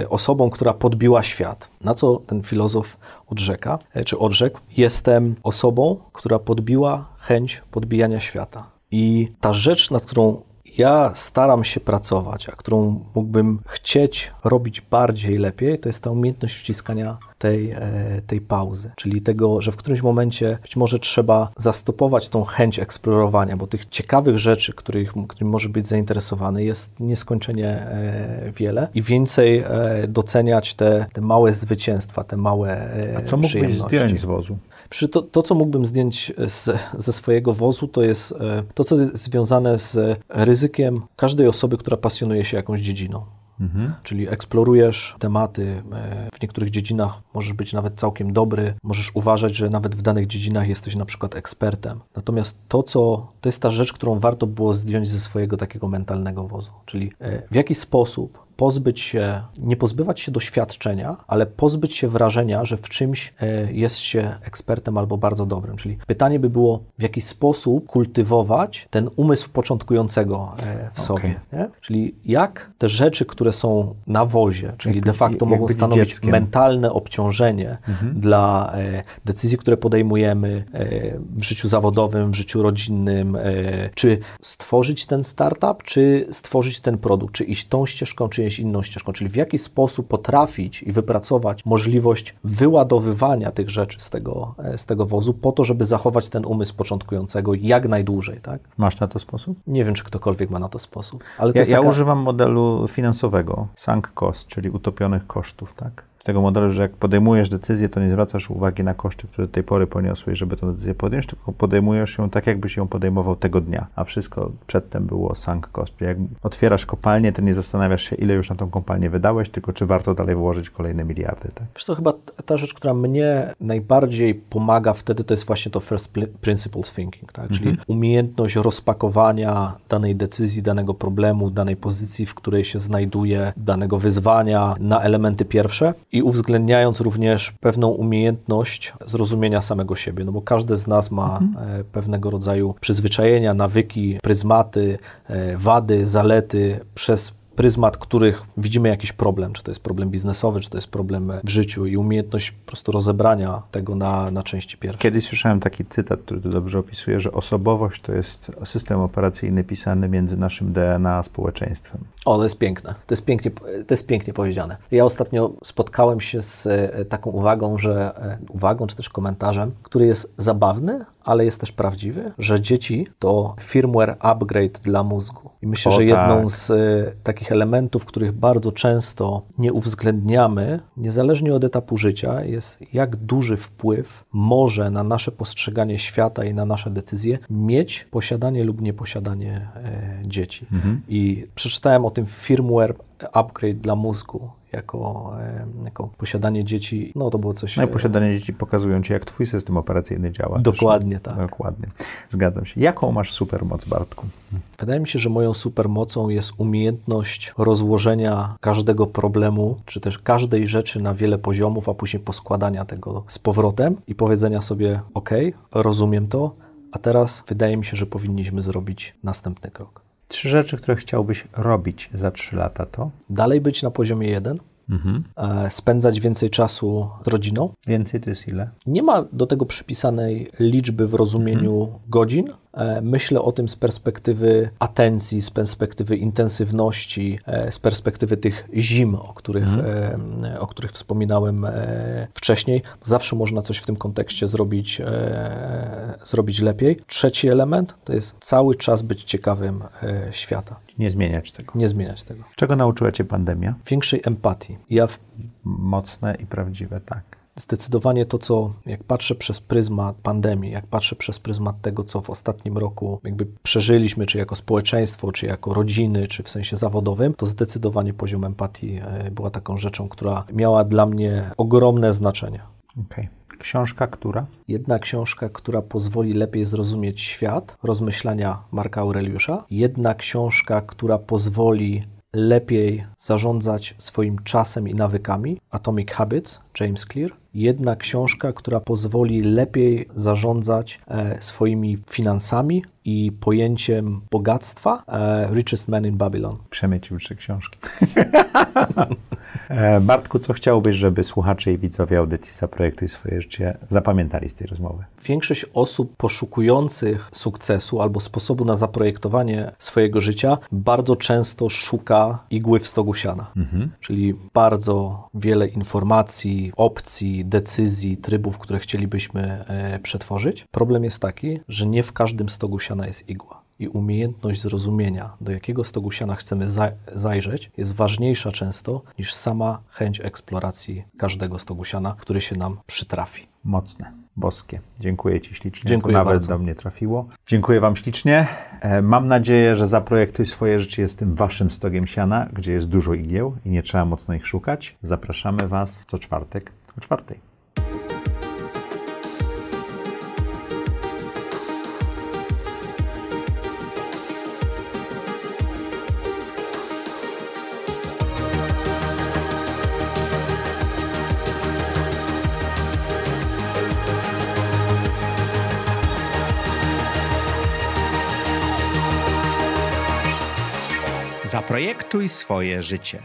[SPEAKER 4] e, osobą, która podbiła świat? Na co ten filozof odrzeka, e, czy odrzekł, jestem osobą, która podbiła chęć podbijania świata. I ta rzecz, nad którą ja staram się pracować, a którą mógłbym chcieć robić bardziej lepiej, to jest ta umiejętność wciskania tej, e, tej pauzy. Czyli tego, że w którymś momencie być może trzeba zastopować tą chęć eksplorowania, bo tych ciekawych rzeczy, których, którymi może być zainteresowany, jest nieskończenie e, wiele i więcej e, doceniać te, te małe zwycięstwa, te małe
[SPEAKER 2] A co mógłbyś zdjąć z wozu?
[SPEAKER 4] Przy to, to, co mógłbym zdjąć z, ze swojego wozu, to jest e, to, co jest związane z ryzykiem każdej osoby, która pasjonuje się jakąś dziedziną. Czyli eksplorujesz tematy, e, w niektórych dziedzinach możesz być nawet całkiem dobry, możesz uważać, że nawet w danych dziedzinach jesteś na przykład ekspertem. Natomiast to, co to jest ta rzecz, którą warto było zdjąć ze swojego takiego mentalnego wozu, czyli e, w jaki sposób pozbyć się, nie pozbywać się doświadczenia, ale pozbyć się wrażenia, że w czymś e, jest się ekspertem albo bardzo dobrym. Czyli pytanie by było, w jaki sposób kultywować ten umysł początkującego e, w sobie. Nie? Czyli jak te rzeczy, które są na wozie, czyli
[SPEAKER 2] Jak-
[SPEAKER 4] de facto
[SPEAKER 2] jak
[SPEAKER 4] mogą stanowić
[SPEAKER 2] dzieckiem.
[SPEAKER 4] mentalne obciążenie dla e, decyzji, które podejmujemy w życiu zawodowym, w życiu rodzinnym, czy stworzyć ten startup, czy stworzyć ten produkt, czy iść tą ścieżką, czy inną ścieżką, czyli w jaki sposób potrafić i wypracować możliwość wyładowywania tych rzeczy z tego, e, z tego wozu, po to, żeby zachować ten umysł początkującego jak najdłużej, tak?
[SPEAKER 2] Masz na to sposób?
[SPEAKER 4] Nie wiem, czy ktokolwiek ma na to sposób, ale to
[SPEAKER 2] Ja,
[SPEAKER 4] jest
[SPEAKER 2] ja
[SPEAKER 4] taka...
[SPEAKER 2] używam modelu finansowego, sunk cost, czyli utopionych kosztów, tak? Tego modelu, że jak podejmujesz decyzję, to nie zwracasz uwagi na koszty, które do tej pory poniosłeś, żeby tę decyzję podjąć, tylko podejmujesz ją tak, jakbyś ją podejmował tego dnia, a wszystko przedtem było sunk cost. Jak otwierasz kopalnię, to nie zastanawiasz się, ile już na tą kopalnię wydałeś, tylko czy warto dalej włożyć kolejne miliardy, tak?
[SPEAKER 4] Wiesz co, chyba ta rzecz, która mnie najbardziej pomaga wtedy, to jest właśnie to first principles thinking, tak? czyli umiejętność rozpakowania danej decyzji, danego problemu, danej pozycji, w której się znajduje, danego wyzwania na elementy pierwsze i uwzględniając również pewną umiejętność zrozumienia samego siebie, no bo każdy z nas ma e, pewnego rodzaju przyzwyczajenia, nawyki, pryzmaty, e, wady, zalety przez pryzmat, których widzimy jakiś problem, czy to jest problem biznesowy, czy to jest problem w życiu i umiejętność po prostu rozebrania tego na, na części pierwsze.
[SPEAKER 2] Kiedyś słyszałem taki cytat, który to dobrze opisuje, że osobowość to jest system operacyjny pisany między naszym DNA a społeczeństwem.
[SPEAKER 4] O, to jest piękne. To jest pięknie, to jest pięknie powiedziane. Ja ostatnio spotkałem się z e, taką uwagą, że e, uwagą czy też komentarzem, który jest zabawny, ale jest też prawdziwy, że dzieci to firmware upgrade dla mózgu. I myślę,
[SPEAKER 2] O,
[SPEAKER 4] że jedną
[SPEAKER 2] tak.
[SPEAKER 4] z e, takich elementów, których bardzo często nie uwzględniamy, niezależnie od etapu życia, jest jak duży wpływ może na nasze postrzeganie świata i na nasze decyzje mieć posiadanie lub nieposiadanie e, dzieci. I przeczytałem o tym firmware upgrade dla mózgu. Jako, e, jako posiadanie dzieci, no to było coś.
[SPEAKER 2] No i posiadanie dzieci pokazują Ci, jak Twój system operacyjny działa. też.
[SPEAKER 4] Dokładnie tak.
[SPEAKER 2] Dokładnie. Zgadzam się. Jaką masz supermoc, Bartku?
[SPEAKER 4] Wydaje mi się, że moją supermocą jest umiejętność rozłożenia każdego problemu, czy też każdej rzeczy na wiele poziomów, a później poskładania tego z powrotem i powiedzenia sobie: OK, rozumiem to, a teraz wydaje mi się, że powinniśmy zrobić następny krok.
[SPEAKER 2] Trzy rzeczy, które chciałbyś robić za trzy lata, to?
[SPEAKER 4] Dalej być na poziomie jeden, e, spędzać więcej czasu z rodziną.
[SPEAKER 2] Więcej to jest ile?
[SPEAKER 4] Nie ma do tego przypisanej liczby w rozumieniu godzin. E, Myślę o tym z perspektywy atencji, z perspektywy intensywności, e, z perspektywy tych zim, o których, e, o których wspominałem wcześniej. Zawsze można coś w tym kontekście zrobić, zrobić lepiej. Trzeci element to jest cały czas być ciekawym świata.
[SPEAKER 2] Nie zmieniać tego.
[SPEAKER 4] Nie zmieniać tego.
[SPEAKER 2] Czego nauczyła Cię pandemia?
[SPEAKER 4] Większej empatii. Ja w
[SPEAKER 2] Mocne i prawdziwe, tak.
[SPEAKER 4] Zdecydowanie to, co jak patrzę przez pryzmat pandemii, jak patrzę przez pryzmat tego, co w ostatnim roku jakby przeżyliśmy, czy jako społeczeństwo, czy jako rodziny, czy w sensie zawodowym, to zdecydowanie poziom empatii e, była taką rzeczą, która miała dla mnie ogromne znaczenie.
[SPEAKER 2] Okej. Książka, która?
[SPEAKER 4] Jedna książka, która pozwoli lepiej zrozumieć świat, rozmyślania Marka Aureliusza. Jedna książka, która pozwoli lepiej zarządzać swoim czasem i nawykami, Atomic Habits, James Clear. Jedna książka, która pozwoli lepiej zarządzać e, swoimi finansami i pojęciem bogactwa, e, Richest Man in Babylon.
[SPEAKER 2] Przemycił trzy książki. <laughs> E, Bartku, co chciałbyś, żeby słuchacze i widzowie audycji Zaprojektuj swoje życie zapamiętali z tej rozmowy?
[SPEAKER 4] Większość osób poszukujących sukcesu albo sposobu na zaprojektowanie swojego życia bardzo często szuka igły w stogu siana. Czyli bardzo wiele informacji, opcji, decyzji, trybów, które chcielibyśmy e, przetworzyć. Problem jest taki, że nie w każdym stogu siana jest igła. I umiejętność zrozumienia, do jakiego stogu siana chcemy za- zajrzeć, jest ważniejsza często niż sama chęć eksploracji każdego stogu siana, który się nam przytrafi.
[SPEAKER 2] Mocne, boskie. Dziękuję Ci ślicznie.
[SPEAKER 4] Dziękuję
[SPEAKER 2] to nawet
[SPEAKER 4] bardzo.
[SPEAKER 2] do mnie trafiło. Dziękuję Wam ślicznie. E, Mam nadzieję, że Zaprojektuj swoje życie jest tym Waszym stogiem siana, gdzie jest dużo igieł i nie trzeba mocno ich szukać. Zapraszamy Was co czwartek o czwartej.
[SPEAKER 3] Zaprojektuj swoje życie.